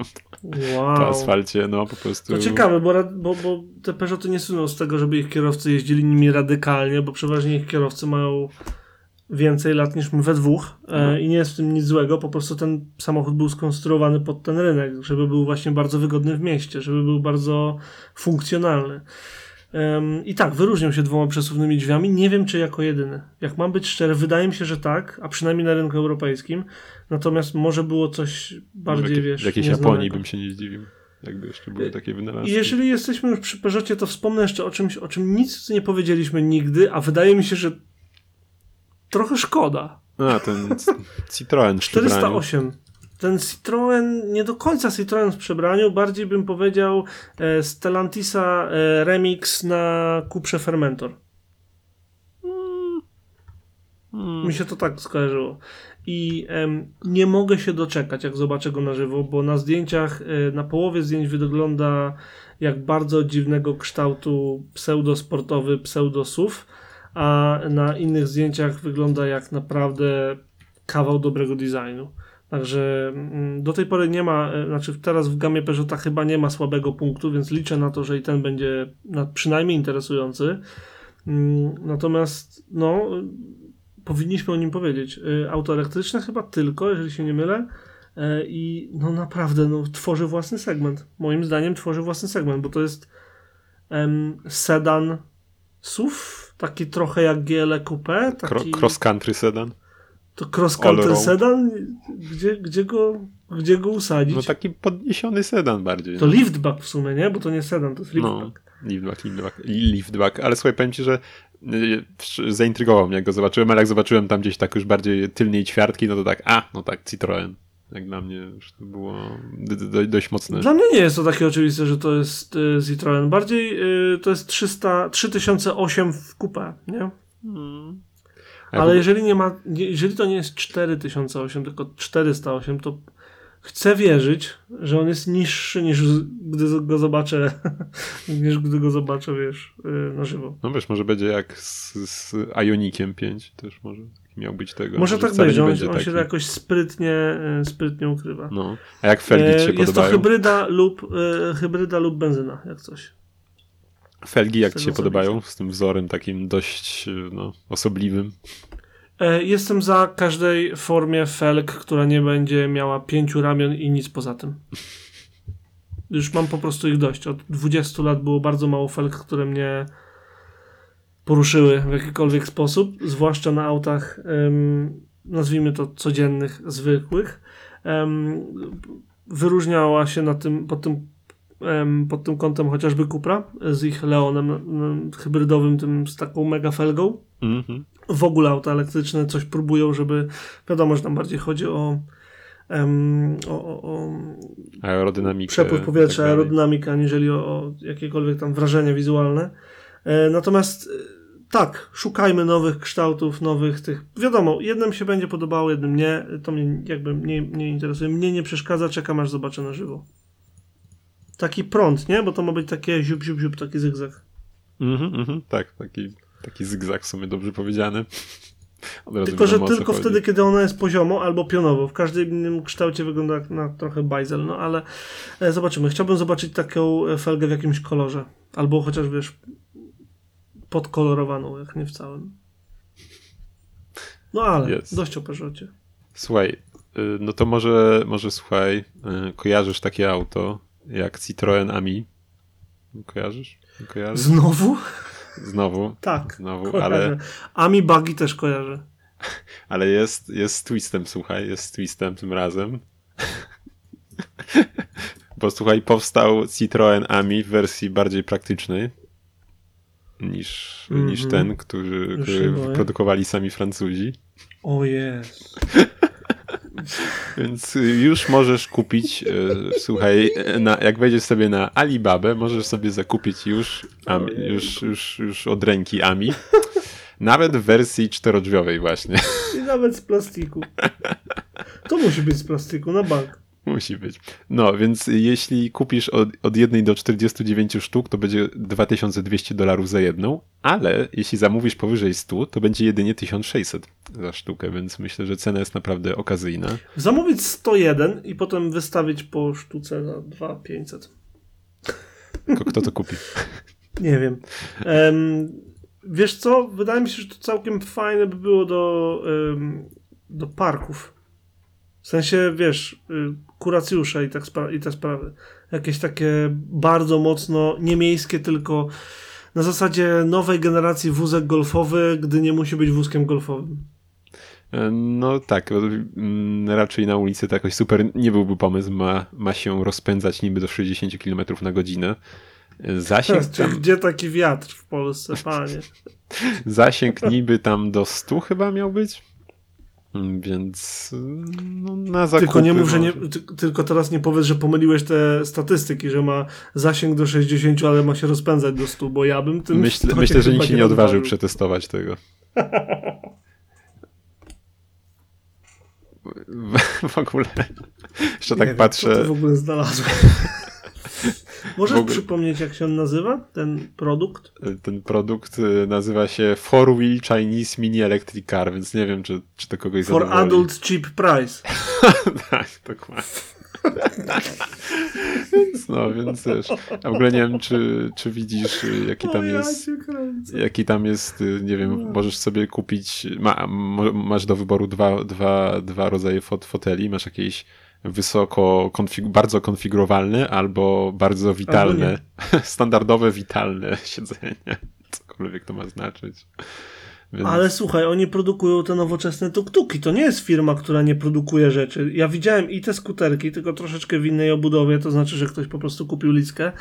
S2: Wow.
S1: asfalcie, no po prostu.
S2: To ciekawe, bo, bo, bo te Peugeoty nie słyną z tego, żeby ich kierowcy jeździli nimi radykalnie, bo przeważnie ich kierowcy mają więcej lat niż my we dwóch e, i nie jest w tym nic złego, po prostu ten samochód był skonstruowany pod ten rynek, żeby był właśnie bardzo wygodny w mieście, żeby był bardzo funkcjonalny. I tak, wyróżniał się dwoma przesuwnymi drzwiami. Nie wiem, czy jako jedyny. Jak mam być szczery, wydaje mi się, że tak, a przynajmniej na rynku europejskim. Natomiast może było coś bardziej,
S1: w,
S2: wiesz,
S1: w jakiejś. Japonii bym się nie zdziwił, jakby jeszcze były takie wynalazki.
S2: jeżeli jesteśmy już przy Peugeotie, to wspomnę jeszcze o czymś, o czym nic nie powiedzieliśmy nigdy, a wydaje mi się, że trochę szkoda.
S1: A, ten Citroen w przebraniu.
S2: 408. Ten Citroen, nie do końca Citroen w przebraniu, bardziej bym powiedział e, Stellantisa e, Remix na Cuprze Fermentor.
S1: Hmm.
S2: Mi się to tak skojarzyło. I em, nie mogę się doczekać, jak zobaczę go na żywo, bo na zdjęciach, e, na połowie zdjęć wygląda jak bardzo dziwnego kształtu pseudosportowy pseudo-SUV, a na innych zdjęciach wygląda jak naprawdę kawał dobrego designu. Także mm, do tej pory nie ma, e, znaczy teraz w gamie Peugeota chyba nie ma słabego punktu, więc liczę na to, że i ten będzie na, przynajmniej interesujący. Mm, Natomiast no, powinniśmy o nim powiedzieć. Y, Auto elektryczne chyba tylko, jeżeli się nie mylę. Y, I no naprawdę, no, tworzy własny segment. Moim zdaniem tworzy własny segment, bo to jest em, sedan SUV, taki trochę jak GL Coupe, taki
S1: cross country sedan.
S2: to cross country sedan, gdzie, gdzie, go, gdzie go usadzić?
S1: No taki podniesiony sedan bardziej.
S2: To liftback w sumie, nie? Bo to nie sedan, to jest
S1: No,
S2: liftback.
S1: liftback, liftback, liftback. Ale słuchaj, powiem ci, że y, zaintrygował mnie, jak go zobaczyłem, ale jak zobaczyłem tam gdzieś tak już bardziej tylniej ćwiartki, no to tak, a, no tak, Citroen. Jak dla mnie już to było dość mocne.
S2: Dla mnie nie jest to takie oczywiste, że to jest y, Citroen. Bardziej y, to jest 300, 3008 w kupę, nie?
S1: Mm. A
S2: Ale jeżeli nie ma, jeżeli to nie jest 4008, tylko 408, to chcę wierzyć, że on jest niższy niż gdy go zobaczę, niż gdy go zobaczę, wiesz, y, na żywo.
S1: No wiesz, może będzie jak z, z Ionikiem 5, też może miał być tego.
S2: Może tak
S1: nie
S2: on,
S1: będzie
S2: on się jakoś sprytnie, y, sprytnie ukrywa.
S1: No. A jak felgi ci się
S2: E, jest to hybryda lub, y, hybryda lub benzyna, jak coś.
S1: Felgi jak ci się podobają? Z tym wzorem takim dość no, osobliwym.
S2: E, Jestem za każdej formie felg, która nie będzie miała pięciu ramion i nic poza tym. Już mam po prostu ich dość. Od 20 lat było bardzo mało felg, które mnie poruszyły w jakikolwiek sposób, zwłaszcza na autach, nazwijmy to codziennych, zwykłych. Wyróżniała się na tym, pod, tym, pod tym kątem chociażby Cupra z ich Leonem em, hybrydowym, tym z taką mega felgą
S1: Mhm.
S2: w ogóle auta elektryczne coś próbują, żeby wiadomo, że tam bardziej chodzi o, em, o, o, o
S1: Aerodynamikę.
S2: przepływ powietrza,
S1: tak
S2: aerodynamikę, aniżeli o, o jakiekolwiek tam wrażenia wizualne. E, natomiast tak, szukajmy nowych kształtów, nowych tych. Wiadomo, jednym się będzie podobało, jednym nie. To mnie jakby nie, nie interesuje. Mnie nie przeszkadza, czekam aż zobaczę na żywo. Taki prąd, nie? Bo to ma być takie ziup, ziup, ziup, taki zygzak.
S1: Mhm, mhm, tak, taki, taki zygzak w sumie dobrze powiedziany.
S2: Tylko, że tylko
S1: chodzi.
S2: wtedy, kiedy ona jest poziomo albo pionowo. W każdym innym kształcie wygląda jak na trochę bajzel, no ale e, zobaczymy. Chciałbym zobaczyć taką e, felgę w jakimś kolorze. Albo chociaż, wiesz, podkolorowaną, jak nie w całym. No ale,
S1: Jest.
S2: dość o Peugeocie.
S1: Słuchaj, y, no to może, może słuchaj, y, kojarzysz takie auto jak Citroen Ami? Kojarzysz? Kojarzysz?
S2: Znowu?
S1: Znowu,
S2: Tak.
S1: znowu,
S2: Kojarzę.
S1: ale,
S2: Ami Buggy też kojarzę.
S1: ale jest, jest z twistem, słuchaj, jest z twistem tym razem. Bo słuchaj, powstał Citroen Ami w wersji bardziej praktycznej niż,
S2: Mhm.
S1: niż ten, który, który wyprodukowali sami Francuzi.
S2: O jest.
S1: Więc już możesz kupić, y, słuchaj, na, jak wejdziesz sobie na Alibabę, możesz sobie zakupić już,
S2: Ojej.
S1: już, już, już od ręki Ami. Nawet w wersji czterodrzwiowej właśnie.
S2: I nawet z plastiku. To musi być z plastiku, na bank.
S1: Musi być. No, więc jeśli kupisz od, od 1 do 49 sztuk, to będzie 2200 dolarów za jedną, ale jeśli zamówisz powyżej 100, to będzie jedynie 1600 za sztukę, więc myślę, że cena jest naprawdę okazyjna.
S2: Zamówić 101 i potem wystawić po sztuce za 2500.
S1: Tylko kto to kupi?
S2: Nie wiem. Em, wiesz co? Wydaje mi się, że to całkiem fajne by było do, em, do parków. W sensie, wiesz, kuracjusze i, tak i te sprawy. Jakieś takie bardzo mocno nie miejskie, tylko na zasadzie nowej generacji wózek golfowy, gdy nie musi być wózkiem golfowym.
S1: E, No tak, bo, mm, raczej na ulicy to jakoś super nie byłby pomysł. Ma, ma się rozpędzać niby do 60 km na godzinę. E, Zasięg tam,
S2: gdzie taki wiatr w Polsce, panie?
S1: zasięg niby tam do 100 chyba miał być. Więc no, na zakupy
S2: Tylko nie mów, że nie, ty, tylko teraz nie powiedz, że pomyliłeś te statystyki, że ma zasięg do 60, ale ma się rozpędzać do 100, bo ja bym tym
S1: Myślę, myślę że nikt się nie odważył przetestować tego. W, ogóle. Jeszcze tak
S2: wiem,
S1: patrzę.
S2: Co ty w ogóle znalazłem? Możesz
S1: ogóle-
S2: przypomnieć, jak się on nazywa, ten produkt?
S1: Ten produkt y, nazywa się Four Wheel Chinese Mini Electric Car, więc nie wiem, czy, czy to kogoś
S2: For
S1: zadowoli.
S2: Adult Cheap Price.
S1: tak, dokładnie. więc no, więc też. A w ogóle nie wiem, czy, czy widzisz, y, jaki tam jest. Jaki tam jest, nie wiem, możesz sobie kupić, ma, masz do wyboru dwa, dwa, dwa rodzaje fot, foteli, masz jakieś wysoko, konfig bardzo konfigurowalny albo bardzo witalny.
S2: Albo
S1: Standardowe, witalne siedzenie. Cokolwiek to ma znaczyć.
S2: Więc... Ale słuchaj, oni produkują te nowoczesne tuk-tuki. To nie jest firma, która nie produkuje rzeczy. Ja widziałem i te skuterki, tylko troszeczkę w innej obudowie, to znaczy, że ktoś po prostu kupił liskę.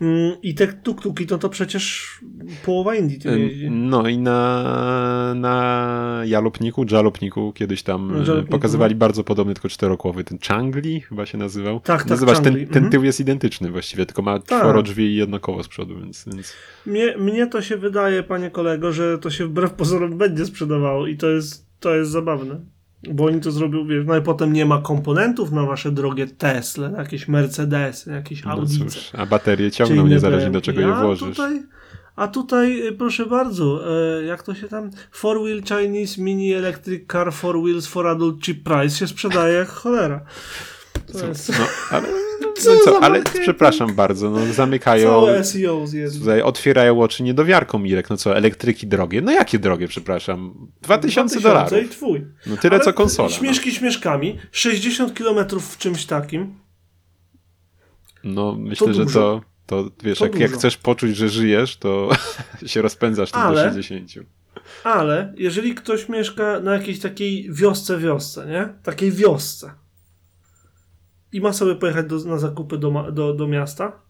S2: Mm, I te tuk-tuki to to przecież połowa Indii tym jeździ.
S1: No i na, na jalopniku, jalopniku kiedyś tam jalopniku. pokazywali bardzo podobny, tylko czterokłowy, ten Changli chyba się nazywał.
S2: Tak, tak,
S1: Nazywasz, ten, ten
S2: mhm.
S1: tył jest identyczny właściwie, tylko ma tak. czworo drzwi i jedno koło z przodu, więc... więc...
S2: Mnie, mnie to się wydaje, panie kolego, że to się wbrew pozorom będzie sprzedawało i to jest, to jest zabawne. Bo oni to zrobią, wiesz, no i potem nie ma komponentów na wasze drogie Tesla, jakieś Mercedesy, jakieś Audi. No
S1: a baterie ciągną niezależnie do czego je włożysz.
S2: Tutaj, a tutaj, y, proszę bardzo, e, jak to się tam, four wheel Chinese mini electric car four wheels for adult cheap price się sprzedaje jak cholera.
S1: To jest... No, ale co, no co ale przepraszam bardzo, no zamykają.
S2: Zjedli.
S1: Tutaj otwierają oczy niedowiarką, Mirek. No co, elektryki drogie? No jakie drogie, przepraszam? 2000 dolarów.
S2: i twój.
S1: No tyle ale co konsola.
S2: Śmieszki
S1: no.
S2: śmieszkami. 60 km w czymś takim.
S1: No myślę, to że to, to wiesz, to jak, jak, chcesz poczuć, że żyjesz, to się rozpędzasz tym ale, do 60.
S2: Ale jeżeli ktoś mieszka na jakiejś takiej wiosce, wiosce, nie? Takiej wiosce i ma sobie pojechać do, na zakupy do, do, do miasta,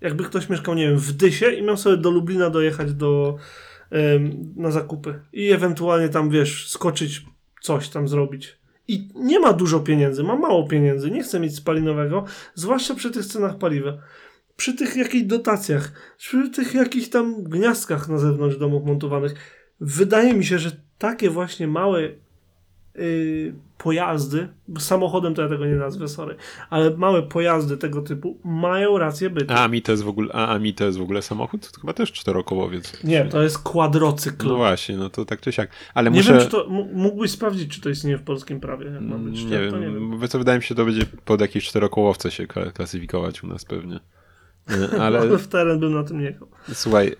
S2: jakby ktoś mieszkał, nie wiem, w Dysie i miał sobie do Lublina dojechać do, ym, na zakupy i ewentualnie tam, wiesz, skoczyć, coś tam zrobić. I nie ma dużo pieniędzy, ma mało pieniędzy, nie chce mieć spalinowego, zwłaszcza przy tych cenach paliwa. Przy tych jakichś dotacjach, przy tych jakichś tam gniazdkach na zewnątrz domów montowanych. Wydaje mi się, że takie właśnie małe yy, pojazdy, samochodem to ja tego nie nazwę, sorry, ale małe pojazdy tego typu mają rację bytu.
S1: A mi to jest w ogóle, a, a mi to jest w ogóle samochód? To chyba też czterokołowiec.
S2: Nie, to jest kwadrocykl.
S1: No właśnie, no to tak czy siak. Ale
S2: nie
S1: muszę...
S2: wiem, czy to, mógłbyś sprawdzić, czy to istnieje w polskim prawie, jak być.
S1: Nie, wiem, nie wiem. Co wydaje mi się, to będzie pod jakieś czterokołowce się klasyfikować u nas pewnie.
S2: E, ale w teren bym na tym nie jechał.
S1: Słuchaj,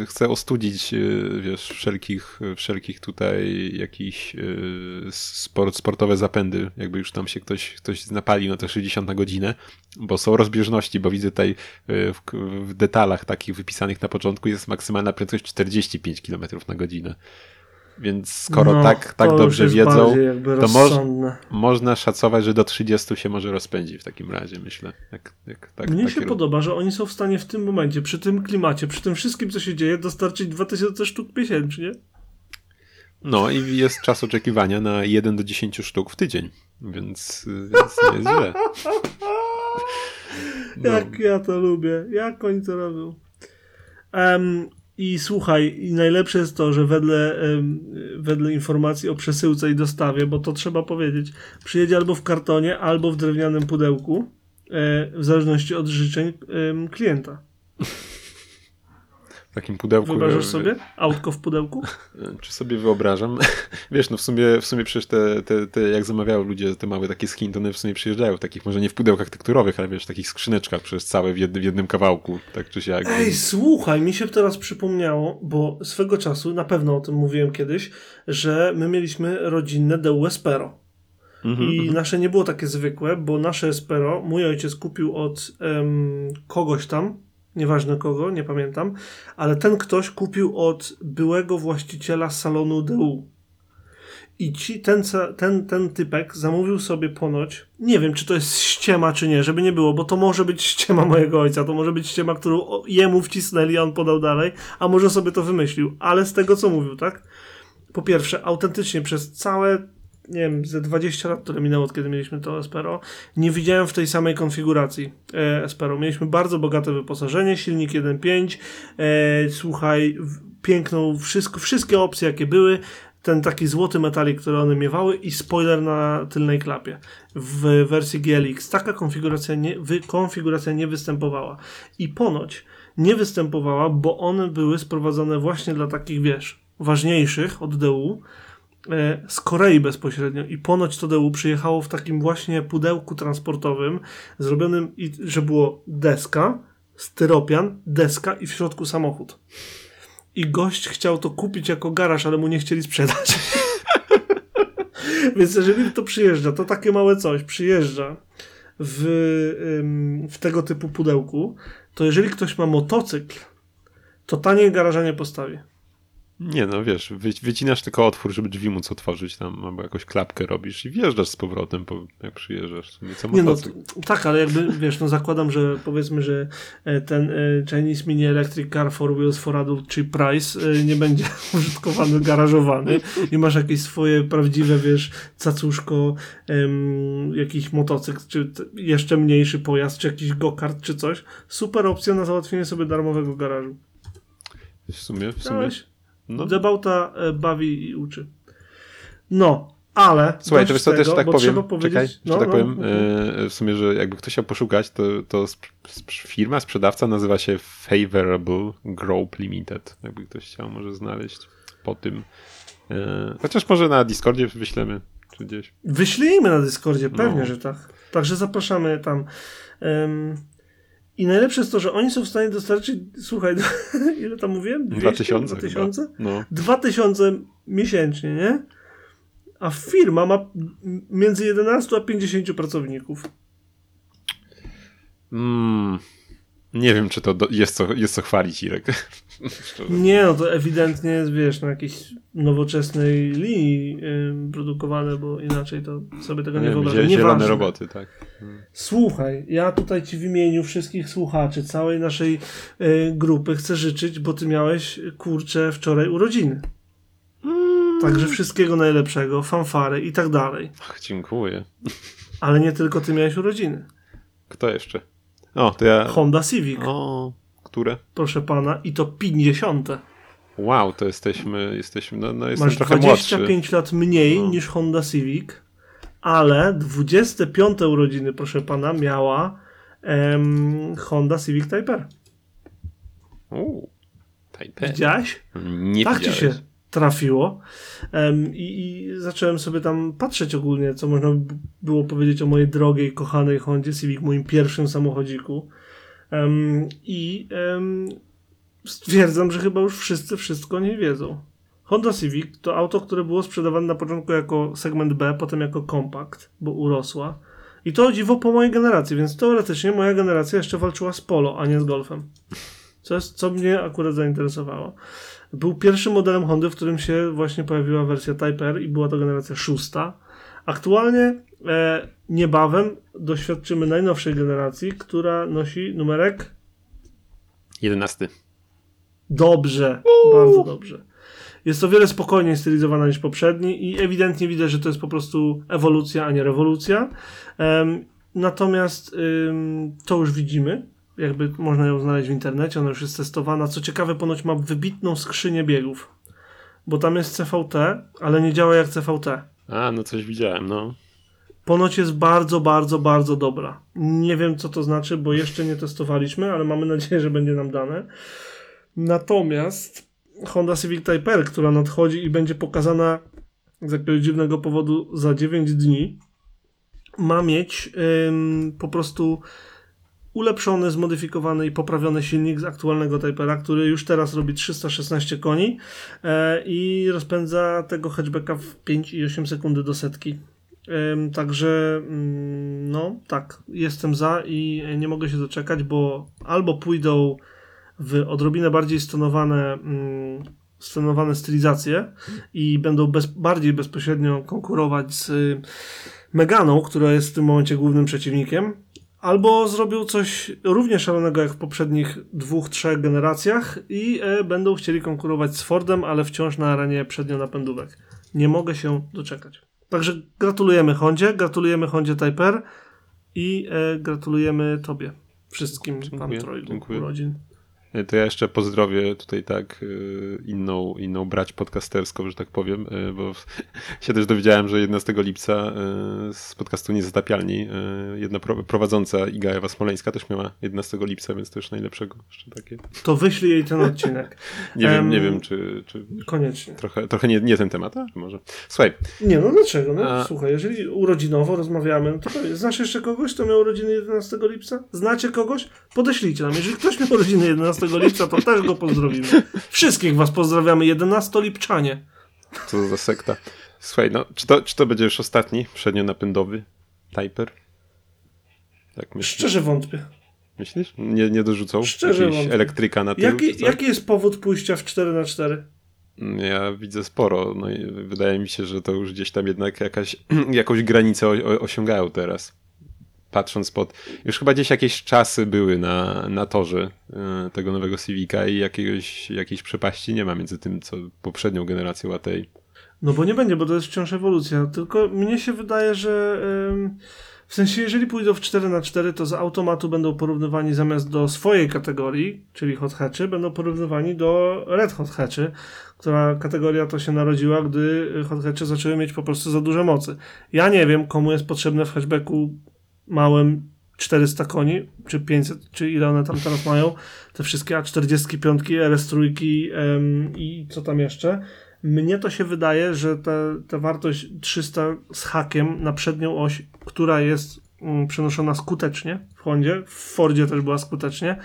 S1: y, chcę ostudzić, y, wiesz, wszelkich, wszelkich tutaj jakichś y, sport, sportowe zapędy, jakby już tam się ktoś, ktoś napalił na te 60 na godzinę, bo są rozbieżności, bo widzę tutaj w, w detalach takich wypisanych na początku jest maksymalna prędkość 45 km na godzinę. Więc skoro no, tak, tak dobrze wiedzą, to moż, można szacować, że do 30 się może rozpędzi w takim razie, myślę. Jak, jak, tak,
S2: Mnie się podoba, że oni są w stanie w tym momencie, przy tym klimacie, przy tym wszystkim, co się dzieje, dostarczyć 2000 sztuk miesięcznie.
S1: No i jest czas oczekiwania na 1 do 10 sztuk w tydzień, więc, więc nie jest źle.
S2: No. Jak ja to lubię, jak oni to robią. Um, i słuchaj, i najlepsze jest to, że wedle, wedle informacji o przesyłce i dostawie, bo to trzeba powiedzieć, przyjedzie albo w kartonie, albo w drewnianym pudełku, e, w zależności od życzeń klienta.
S1: Takim pudełku.
S2: Wyobrażasz sobie? Autko w pudełku?
S1: Czy sobie wyobrażam? Wiesz, no w sumie, w sumie przecież te, te, te, jak zamawiają ludzie te małe takie skin, to one w sumie przyjeżdżają w takich, może nie w pudełkach tekturowych, ale wiesz, w takich skrzyneczkach przez całe w, jednym, w jednym kawałku, tak czy siak.
S2: Ej, słuchaj, mi się teraz przypomniało, bo swego czasu, na pewno o tym mówiłem kiedyś, że my mieliśmy rodzinne DU Espero. Mm-hmm, I mm-hmm. nasze nie było takie zwykłe, bo nasze Espero mój ojciec kupił od um, kogoś tam, nieważne kogo, nie pamiętam, ale ten ktoś kupił od byłego właściciela salonu DU. I ci, ten, ten, ten typek zamówił sobie ponoć, nie wiem czy to jest ściema czy nie, żeby nie było, bo to może być ściema mojego ojca, to może być ściema, którą jemu wcisnęli, a on podał dalej, a może sobie to wymyślił, ale z tego co mówił, tak? Po pierwsze, autentycznie przez całe nie wiem, ze 20 lat, które minęło od kiedy mieliśmy to Espero, nie widziałem w tej samej konfiguracji e, Espero. Mieliśmy bardzo bogate wyposażenie, silnik 1.5, e, słuchaj, piękną, wszystko, wszystkie opcje jakie były, ten taki złoty metalik, który one miewały i spoiler na tylnej klapie w wersji GLX. Taka konfiguracja nie, wy, konfiguracja nie występowała. I ponoć nie występowała, bo one były sprowadzone właśnie dla takich, wiesz, ważniejszych od DU, z Korei bezpośrednio i ponoć to DU przyjechało w takim właśnie pudełku transportowym zrobionym, że było deska, styropian, deska i w środku samochód. I gość chciał to kupić jako garaż, ale mu nie chcieli sprzedać. Więc jeżeli to przyjeżdża, to takie małe coś przyjeżdża w, w tego typu pudełku, to jeżeli ktoś ma motocykl, to taniej garaża nie postawi.
S1: Nie no, wiesz, wy, wycinasz tylko otwór, żeby drzwi móc otworzyć tam, albo jakąś klapkę robisz i wjeżdżasz z powrotem, po, jak przyjeżdżasz.
S2: Nie no, tak, ale jakby, wiesz, no zakładam, że powiedzmy, że e, ten e, Chinese Mini Electric Car for Wheels for Adult Cheap Price e, nie będzie użytkowany, garażowany i masz jakieś swoje prawdziwe, wiesz, cacuszko, jakiś motocykl, czy jeszcze mniejszy pojazd, czy jakiś go-kart, czy coś. Super opcja na załatwienie sobie darmowego garażu.
S1: W sumie, w sumie.
S2: Dałeś?
S1: No.
S2: Debauta e, bawi i uczy. No, ale.
S1: Słuchaj, to wiesz co, też tak powiem,
S2: trzeba powiedzieć,
S1: czekaj,
S2: no,
S1: tak
S2: no,
S1: powiem,
S2: no.
S1: e, w sumie, że jakby ktoś chciał poszukać, to, to firma, sprzedawca nazywa się Favorable Group Limited, jakby ktoś chciał może znaleźć po tym. E, chociaż może na Discordzie wyślemy, czy gdzieś.
S2: Wyślijmy na Discordzie, pewnie,
S1: No.
S2: że tak. Także zapraszamy tam. I najlepsze jest to, że oni są w stanie dostarczyć, słuchaj, ile tam mówiłem? 200?
S1: 2000
S2: 2000?
S1: chyba. No.
S2: 2000 miesięcznie, nie? A firma ma między 11 a 50 pracowników.
S1: Mm, nie wiem, czy to do, jest, co, jest co chwalić, Irek. Szczerze.
S2: Nie, no to ewidentnie jest, wiesz, na jakiejś nowoczesnej linii produkowane, bo inaczej to sobie tego nie,
S1: Nie,
S2: wyobrażam.
S1: zie- zielone roboty, tak.
S2: Słuchaj, ja tutaj ci w imieniu wszystkich słuchaczy, całej naszej y, grupy chcę życzyć, bo ty miałeś, kurczę, wczoraj urodziny. Także wszystkiego najlepszego, fanfary i tak dalej.
S1: Ach, dziękuję.
S2: Ale nie tylko ty miałeś urodziny.
S1: Kto jeszcze? O, to ja...
S2: Honda Civic,
S1: O, które?
S2: proszę pana, i to 50.
S1: Wow, to jesteśmy, jesteśmy no, no jestem
S2: Masz
S1: trochę młodszy.
S2: 25 lat mniej
S1: No.
S2: niż Honda Civic, ale 25 urodziny, proszę pana, miała em, Honda Civic Type R.
S1: Uuu, Taipei.
S2: Widziałeś?
S1: Nie
S2: tak ci
S1: widziałeś.
S2: się trafiło. I, I zacząłem sobie tam patrzeć ogólnie, co można by było powiedzieć o mojej drogiej, kochanej Hondzie Civic, moim pierwszym samochodziku. Em, I em, stwierdzam, że chyba już wszyscy wszystko nie wiedzą. Honda Civic to auto, które było sprzedawane na początku jako segment B, potem jako kompakt, bo urosła. I to dziwo po mojej generacji, więc teoretycznie moja generacja jeszcze walczyła z Polo, a nie z Golfem. Co, jest, co mnie akurat zainteresowało. Był pierwszym modelem Hondy, w którym się właśnie pojawiła wersja Type R i była to generacja szósta. Aktualnie e, niebawem doświadczymy najnowszej generacji, która nosi numerek
S1: 11.
S2: dobrze, bardzo dobrze. Jest o wiele spokojniej stylizowana niż poprzedni i ewidentnie widać, że to jest po prostu ewolucja, a nie rewolucja. Em, natomiast ym, to już widzimy. Jakby można ją znaleźć w internecie, ona już jest testowana. Co ciekawe, ponoć ma wybitną skrzynię biegów. Bo tam jest CVT, ale nie działa jak CVT.
S1: A, no coś widziałem, no.
S2: Ponoć jest bardzo, bardzo, bardzo dobra. Nie wiem, co to znaczy, bo jeszcze nie testowaliśmy, ale mamy nadzieję, że będzie nam dane. Natomiast Honda Civic Type R, która nadchodzi i będzie pokazana z jakiegoś dziwnego powodu za 9 dni, ma mieć ym, po prostu ulepszony, zmodyfikowany i poprawiony silnik z aktualnego Type R, który już teraz robi 316 koni e, i rozpędza tego hatchbacka w 5,8 sekundy do setki. Także, mm, no tak, jestem za i nie mogę się doczekać, bo albo pójdą w odrobinę bardziej stonowane, mm, stonowane stylizacje i będą bez, bardziej bezpośrednio konkurować z Meganą, która jest w tym momencie głównym przeciwnikiem, albo zrobią coś równie szalonego jak w poprzednich dwóch, trzech generacjach i e, będą chcieli konkurować z Fordem, ale wciąż na arenie przednionapędówek. Nie mogę się doczekać. Także gratulujemy Hondzie, gratulujemy Hondzie Type R i e, gratulujemy Tobie. Wszystkim
S1: Dziękuję,
S2: Wam trojgu urodzin.
S1: E, To ja jeszcze pozdrowię tutaj tak y, inną, inną brać podcasterską, że tak powiem, y, bo się też dowiedziałem, że 11 lipca y, z podcastu Niezatapialni y, jedna pro- prowadząca Iga Ewa Smoleńska też miała 11 lipca, więc też najlepszego jeszcze takie.
S2: To wyślij jej ten odcinek.
S1: Nie wiem,
S2: Em,
S1: nie wiem, czy, czy
S2: Koniecznie.
S1: trochę, trochę nie, nie ten temat, a może. Słuchaj,
S2: Nie, no dlaczego? No,
S1: A-
S2: Słuchaj, jeżeli urodzinowo rozmawiamy, no to pewnie. Znasz jeszcze kogoś, kto miał urodziny 11 lipca? Znacie kogoś? Podeślijcie nam. Jeżeli ktoś miał urodziny 11 lipca, to też go pozdrowimy. Wszystkich was pozdrawiamy, 11 lipczanie.
S1: co za sekta. Słuchaj, no, czy to, czy to będzie już ostatni przednionapędowy Typer? Tak myślisz?
S2: Szczerze wątpię.
S1: Myślisz? Nie, nie dorzucą
S2: Szczerze
S1: jakiegoś
S2: wątpię.
S1: elektryka na tył?
S2: Jaki,
S1: coś?
S2: jaki jest powód pójścia w 4x4?
S1: Ja widzę sporo. No i wydaje mi się, że to już gdzieś tam jednak jakaś, jakąś granicę o, o, osiągają teraz. Patrząc pod. Już chyba gdzieś jakieś czasy były na, na torze e, tego nowego Civica i jakiegoś, jakiejś przepaści nie ma między tym, co poprzednią generacją a tej.
S2: No bo nie będzie, bo to jest wciąż ewolucja. Tylko mnie się wydaje, że w sensie, jeżeli pójdą w 4 na 4 to z automatu będą porównywani zamiast do swojej kategorii, czyli hot hatchy, będą porównywani do red hot hatchy, która kategoria to się narodziła, gdy hot hatchy zaczęły mieć po prostu za duże mocy. Ja nie wiem, komu jest potrzebne w hatchbacku małym 400 koni, czy 500, czy ile one tam teraz mają, te wszystkie A45, RS3 em, i co tam jeszcze. Mnie to się wydaje, że ta, wartość 300 z hakiem na przednią oś, która jest mm, przenoszona skutecznie w Hondzie, w Fordzie też była skutecznie.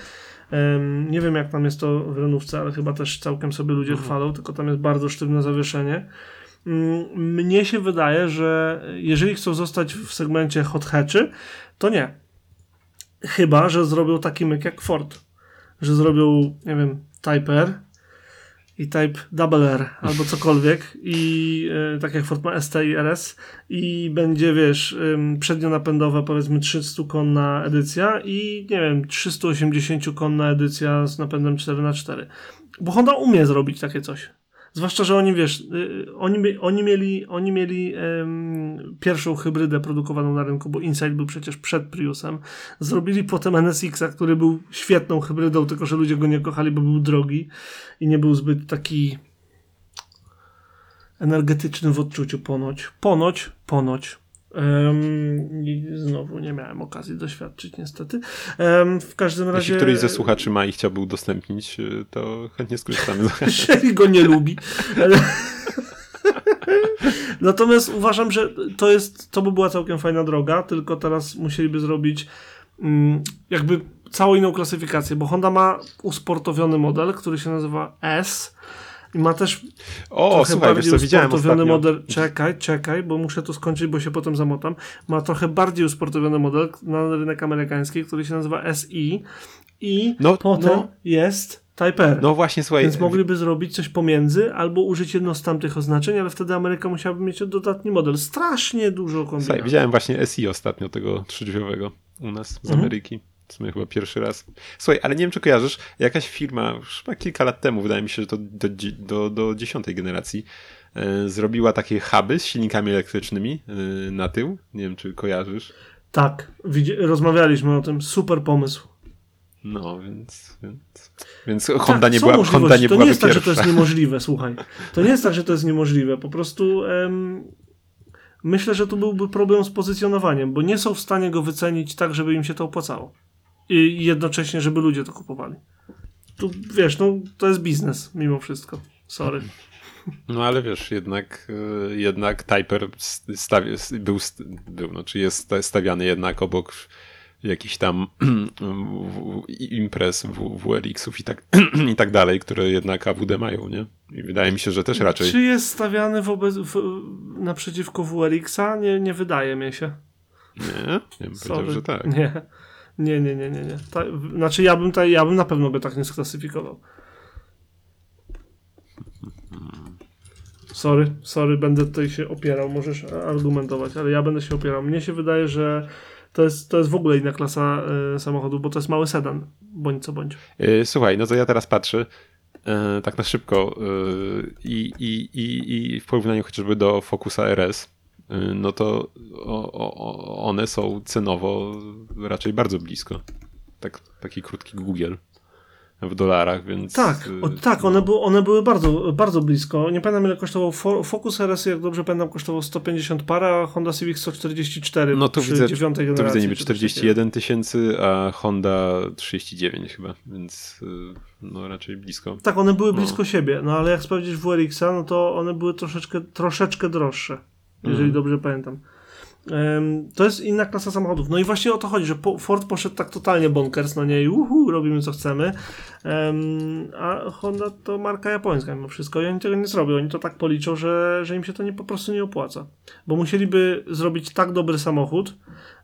S2: Em, nie wiem jak tam jest to w Renówce, ale chyba też całkiem sobie ludzie chwalą, tylko tam jest bardzo sztywne zawieszenie. Mm, Mnie się wydaje, że jeżeli chcą zostać w segmencie hot hatchy, to nie. Chyba, że zrobią taki myk jak Ford. Że zrobią, nie wiem, Type R i Type Double R albo cokolwiek i e, tak jak Ford ma ST i RS i będzie, wiesz, ym, przednionapędowa powiedzmy 300-konna edycja i nie wiem, 380-konna edycja z napędem 4x4. Bo Honda umie zrobić takie coś. Zwłaszcza, że oni, wiesz, y, oni, oni mieli, oni mieli em, pierwszą hybrydę produkowaną na rynku, bo Insight był przecież przed Priusem. Zrobili potem NSX-a, który był świetną hybrydą, tylko że ludzie go nie kochali, bo był drogi i nie był zbyt taki energetyczny w odczuciu ponoć. Ponoć, ponoć. Em, I znowu nie miałem okazji doświadczyć, niestety. Em, w każdym razie.
S1: Jeśli któryś ze słuchaczy ma i chciałby udostępnić, y, to chętnie skorzystamy.
S2: Jeżeli go nie lubi. Ale- Natomiast uważam, że to jest, to by była całkiem fajna droga, tylko teraz musieliby zrobić mm, jakby całą inną klasyfikację, bo Honda ma usportowiony model, który się nazywa S i ma też
S1: O,
S2: trochę
S1: słuchaj, wiesz
S2: bardziej
S1: co, widziałem
S2: model. Czekaj, czekaj, bo muszę to skończyć, bo się potem zamotam. Ma trochę bardziej usportowiony model na rynek amerykański, który się nazywa SI i
S1: No,
S2: potem
S1: no.
S2: jest Type R.
S1: No właśnie, słuchaj,
S2: Więc mogliby zrobić coś pomiędzy, albo użyć jedno z tamtych oznaczeń, ale wtedy Ameryka musiałaby mieć dodatni model. Strasznie dużo kombinacji.
S1: widziałem właśnie SI ostatnio, tego trzydrzwiowego u nas z
S2: Mhm.
S1: Ameryki. W sumie chyba pierwszy raz. Słuchaj, ale nie wiem, czy kojarzysz, jakaś firma, już chyba kilka lat temu, wydaje mi się, że to do, do, do dziesiątej generacji, e, zrobiła takie huby z silnikami elektrycznymi e, na tył. Nie wiem, czy kojarzysz.
S2: Tak, rozmawialiśmy o tym. Super pomysł.
S1: No, więc, więc, więc Honda,
S2: Tak,
S1: nie
S2: są
S1: była. Honda nie
S2: to nie jest tak, że to jest niemożliwe, słuchaj. To nie jest tak, że to jest niemożliwe. Po prostu em, myślę, że tu byłby problem z pozycjonowaniem, bo nie są w stanie go wycenić tak, żeby im się to opłacało. I jednocześnie, żeby ludzie to kupowali. Tu wiesz, no to jest biznes mimo wszystko. Sorry.
S1: No ale wiesz, jednak, e, jednak Typer stawi, był, był, no, czy jest sta- stawiany jednak obok jakichś tam imprez w- WRX-ów i tak, i tak dalej, które jednak AWD mają, nie? I wydaje mi się, że też raczej.
S2: Czy jest stawiany wobec, w, naprzeciwko WRX-a? Nie, nie wydaje mi się.
S1: Nie? Ja bym
S2: Sorry.
S1: powiedział, że tak.
S2: Nie. Nie, nie, nie, nie. nie. Ta, znaczy ja bym, ta, ja bym na pewno go tak nie sklasyfikował. Sorry, sorry, będę tutaj się opierał, możesz argumentować, ale ja będę się opierał. Mnie się wydaje, że to jest, to jest w ogóle inna klasa y, samochodu, bo to jest mały sedan, bądź co bądź.
S1: E, Słuchaj, no to ja teraz patrzę e, tak na szybko e, i, i, i, w porównaniu chociażby do Focusa RS, e, no to o, o, o- one są cenowo raczej bardzo blisko. Tak, taki krótki Google w dolarach, więc...
S2: Tak, o, tak, one, były, one były bardzo, bardzo blisko. Nie pamiętam ile kosztował Fo- Focus RS, jak dobrze pamiętam, kosztował 150 para, a Honda Civic 144
S1: No to
S2: przy
S1: widzę,
S2: dziewiątej
S1: to widzę
S2: generacji.
S1: niby
S2: czy coś takiego.
S1: 41 tysięcy, a Honda 39 chyba, więc e, no raczej blisko.
S2: Tak, one były
S1: No.
S2: blisko siebie, no ale jak sprawdzisz WRX-a, no to one były troszeczkę, troszeczkę droższe, jeżeli
S1: Mhm.
S2: dobrze pamiętam. To jest inna klasa samochodów. No i właśnie o to chodzi, że Ford poszedł tak totalnie bonkers, no nie, i uhu, robimy co chcemy. Em, A Honda to marka japońska mimo wszystko i oni tego nie zrobią. Oni to tak policzą, że, że im się to nie, po prostu nie opłaca. Bo musieliby zrobić tak dobry samochód,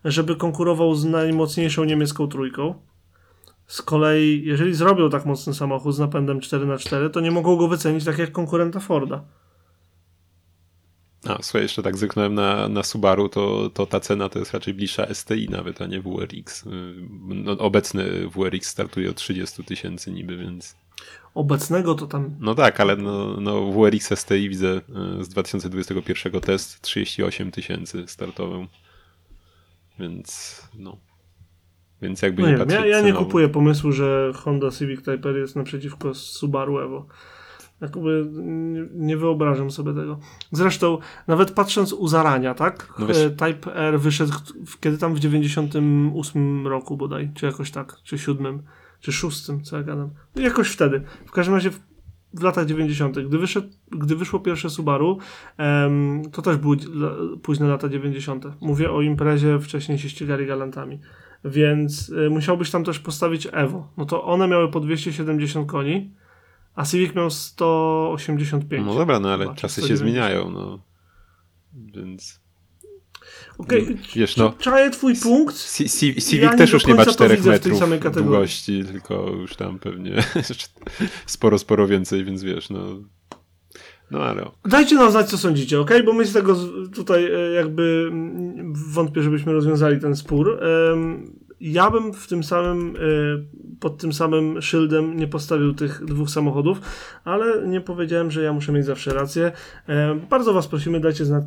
S2: żeby konkurował z najmocniejszą niemiecką trójką. Z kolei, jeżeli zrobią tak mocny samochód z napędem 4x4, to nie mogą go wycenić tak jak konkurenta Forda.
S1: A, słuchaj, jeszcze tak zerknąłem na, na Subaru, to, to ta cena to jest raczej bliższa STI nawet, a nie WRX. Y, No, obecny WRX startuje od 30 tysięcy niby, więc...
S2: Obecnego to tam
S1: No tak, ale no, no WRX STI widzę y, z 2021 test 38 tysięcy startową. Więc no... Więc jakby
S2: No
S1: nie
S2: nie
S1: patrzeć
S2: ja, ja nie kupuję pomysłu, że Honda Civic Type R jest naprzeciwko Subaru Evo. Jakby nie, wyobrażam sobie tego. Zresztą, nawet patrząc u zarania, tak?
S1: No
S2: E, Type R wyszedł kiedy tam w 98 roku bodaj, czy jakoś tak, czy 7, czy 6, co ja gadam. Jakoś wtedy. W każdym razie w, w latach 90. Gdy, wyszedł, gdy wyszło pierwsze Subaru, em, to też były późne lata 90. Mówię o imprezie, wcześniej się ścigali galantami. Więc y, musiałbyś tam też postawić Evo. No to one miały po 270 koni, a Civic miał 185.
S1: No dobra, no ale czasy się
S2: 190.
S1: zmieniają, no. Więc...
S2: Okej,
S1: Wiesz, no...
S2: czaję twój punkt.
S1: C- C- Civic
S2: Ja
S1: też już nie ma
S2: końca to
S1: 4
S2: widzę w tej
S1: metrów
S2: samej kategorii.
S1: długości, tylko już tam pewnie sporo, sporo więcej, więc wiesz, no... No ale...
S2: Dajcie nam znać, co sądzicie, ok? Bo my z tego tutaj e, jakby mm, wątpię, żebyśmy rozwiązali ten spór. Ja bym w tym samym, e, pod tym samym szyldem nie postawił tych dwóch samochodów, ale nie powiedziałem, że ja muszę mieć zawsze rację. E, Bardzo Was prosimy, dajcie znać,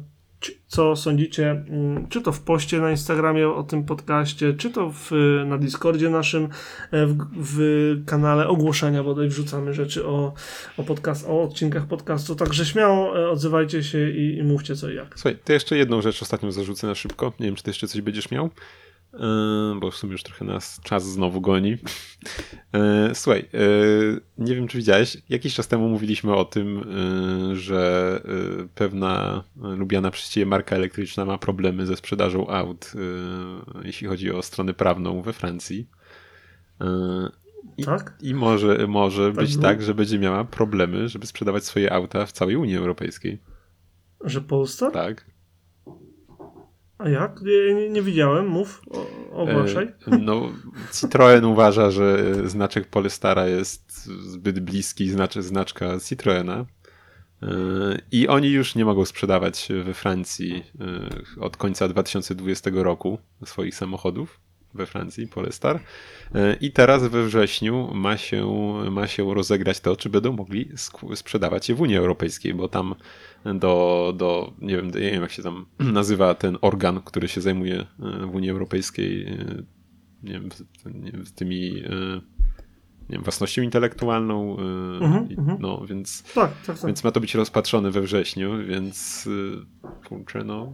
S2: co sądzicie, mm, czy to w poście na Instagramie o tym podcaście, czy to w, na Discordzie naszym, e, w, w kanale ogłoszenia, bodaj wrzucamy rzeczy o, o, podcast, o odcinkach podcastu, także śmiało e, odzywajcie się i, i mówcie co i jak.
S1: Słuchaj, to jeszcze jedną rzecz ostatnio zarzucę na szybko. Nie wiem, czy ty jeszcze coś będziesz miał, bo w sumie już trochę nas czas znowu goni. Yy, Słuchaj, yy, nie wiem, czy widziałeś, jakiś czas temu mówiliśmy o tym, że pewna lubiana przez ciebie marka elektryczna ma problemy ze sprzedażą aut, jeśli chodzi o stronę prawną we Francji. I,
S2: Tak?
S1: I może, może
S2: Tak
S1: być tak, że będzie miała problemy, żeby sprzedawać swoje auta w całej Unii Europejskiej.
S2: Że Polstar?
S1: Tak.
S2: A jak? Nie, nie, widziałem, mów, o, ogłaszaj.
S1: E, No, Citroen uważa, że znaczek Polestara jest zbyt bliski znaczy, znaczka Citroena. E, I oni już nie mogą sprzedawać we Francji e, od końca 2020 roku swoich samochodów we Francji, Polestar. E, I teraz we wrześniu ma się, ma się rozegrać to, czy będą mogli sprzedawać je w Unii Europejskiej, bo tam do, do nie, wiem, nie wiem jak się tam nazywa ten organ, który się zajmuje e, w Unii Europejskiej e, nie wiem, z- tymi nie wiem, własnością intelektualną.
S2: Mhm,
S1: i,
S2: mhm.
S1: no, więc,
S2: Tak, tak, tak.
S1: więc ma to być rozpatrzone we wrześniu, więc kurczę, no.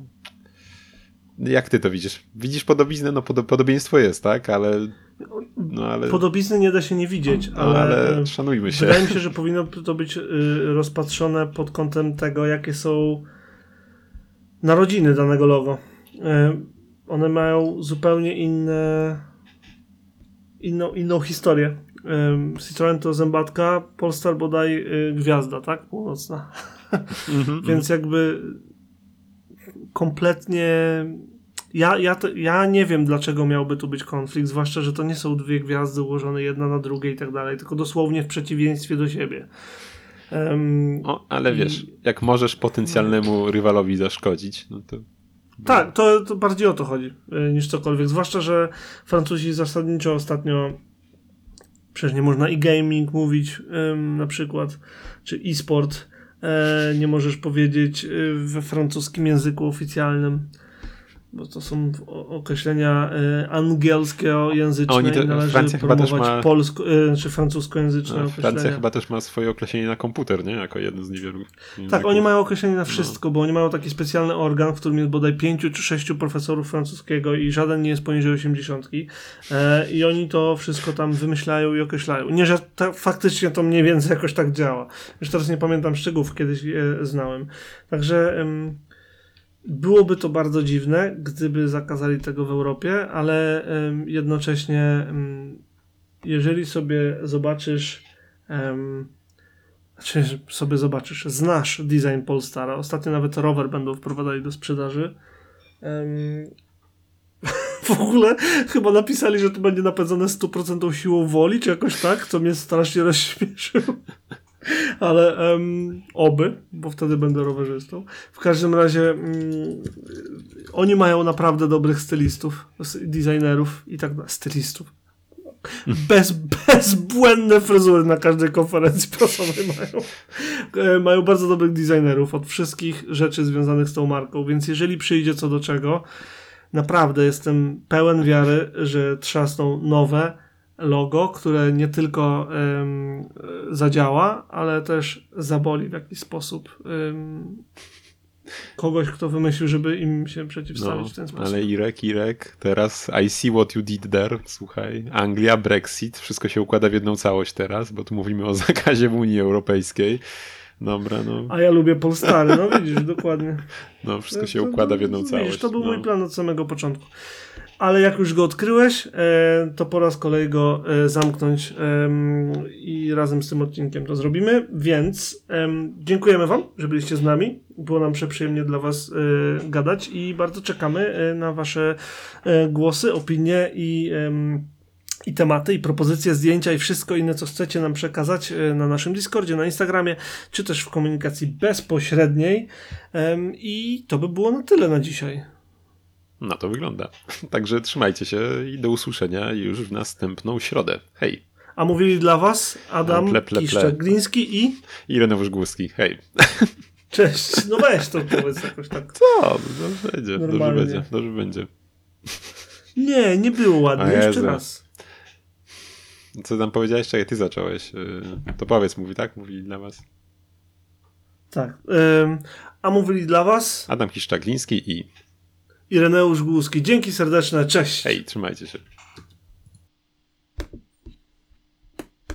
S1: Jak ty to widzisz? Widzisz podobiznę? No podo- podobieństwo jest, tak? Ale no ale,
S2: Podobizny nie da się nie widzieć, ale,
S1: ale szanujmy się.
S2: wydaje mi się, że powinno to być y, rozpatrzone pod kątem tego, jakie są narodziny danego logo. Y, one mają zupełnie inne inną, inną historię. Y, Citroen to zębatka, Polestar bodaj gwiazda, tak? Północna.
S1: Mhm,
S2: Więc jakby kompletnie. Ja, ja, ja nie wiem, dlaczego miałby tu być konflikt, zwłaszcza, że to nie są dwie gwiazdy ułożone jedna na drugiej i tak dalej, tylko dosłownie w przeciwieństwie do siebie. Em,
S1: O, ale
S2: I-
S1: wiesz, jak możesz potencjalnemu rywalowi zaszkodzić, no to
S2: Tak, to, to bardziej o to chodzi y, niż cokolwiek. Zwłaszcza, że Francuzi zasadniczo ostatnio przecież nie można i gaming mówić ym, na przykład, czy e-sport e, nie możesz powiedzieć y, we francuskim języku oficjalnym. Bo to są określenia y, angielskojęzyczne
S1: Oni te-
S2: i należy
S1: Francja chyba też
S2: promować
S1: ma-
S2: polsko, y, czy francuskojęzyczne
S1: no,
S2: określenia.
S1: Francja chyba też ma swoje określenie na komputer, nie? Jako jeden z niewielu.
S2: Tak,
S1: języków.
S2: oni mają określenie na wszystko, bo oni mają taki specjalny organ, w którym jest bodaj pięciu czy sześciu profesorów francuskiego i żaden nie jest poniżej 80. E, I oni to wszystko tam wymyślają i określają. Nie, że ta, faktycznie to mniej więcej jakoś tak działa. Już teraz nie pamiętam szczegółów, kiedyś je znałem. Także byłoby to bardzo dziwne, gdyby zakazali tego w Europie, ale jednocześnie, jeżeli sobie zobaczysz, znaczy sobie zobaczysz, znasz design Polestara, ostatnio nawet rower będą wprowadzali do sprzedaży. w ogóle chyba napisali, że to będzie napędzane 100% siłą woli, czy jakoś tak, co mnie strasznie rozśmieszyło. Ale em, oby, bo wtedy będę rowerzystą. W każdym razie mm, oni mają naprawdę dobrych stylistów, designerów i tak dalej. Stylistów. Bez, bezbłędne fryzury na każdej konferencji prasowej mają. E, Mają bardzo dobrych designerów od wszystkich rzeczy związanych z tą marką, więc jeżeli przyjdzie co do czego, naprawdę jestem pełen wiary, że trzasną nowe logo, które nie tylko e, zadziała, ale też zaboli w jakiś sposób em, kogoś, kto wymyślił, żeby im się przeciwstawić
S1: No,
S2: w ten sposób.
S1: ale Irek, Irek, teraz I see what you did there, słuchaj, Anglia, Brexit, wszystko się układa w jedną całość teraz, bo tu mówimy o zakazie w Unii Europejskiej. Dobra, no,
S2: A ja lubię Polstary, no widzisz, dokładnie.
S1: no wszystko się
S2: To-
S1: układa w jedną
S2: widzisz,
S1: całość.
S2: To był
S1: no.
S2: mój plan od samego początku. Ale jak już go odkryłeś, e, to po raz kolei go e, zamknąć i razem z tym odcinkiem to zrobimy. Więc em, dziękujemy Wam, że byliście z nami. Było nam przeprzyjemnie dla Was e, gadać i bardzo czekamy na Wasze głosy, opinie i. i tematy, i propozycje, zdjęcia i wszystko inne, co chcecie nam przekazać na naszym Discordzie, na Instagramie, czy też w komunikacji bezpośredniej. I to by było na tyle na dzisiaj.
S1: No to wygląda. Także trzymajcie się i do usłyszenia już w następną środę. Hej.
S2: A mówili dla Was Adam
S1: No, ple, ple, ple.
S2: Kiszczak-Gliński i
S1: I Reneusz Głuski. Hej.
S2: cześć. No weź to powiedz jakoś tak.
S1: Co? Dobrze będzie, dobrze będzie, dobrze będzie.
S2: Nie, nie było ładnie. Jeszcze raz.
S1: Co tam powiedziałeś? Czekaj, ty zacząłeś. Yy, To powiedz, mówi tak? Mówi dla was.
S2: Tak. A mówili dla Was
S1: Adam Kiszczagliński i
S2: Ireneusz Głuski. Dzięki serdeczne. Cześć.
S1: hej, trzymajcie się.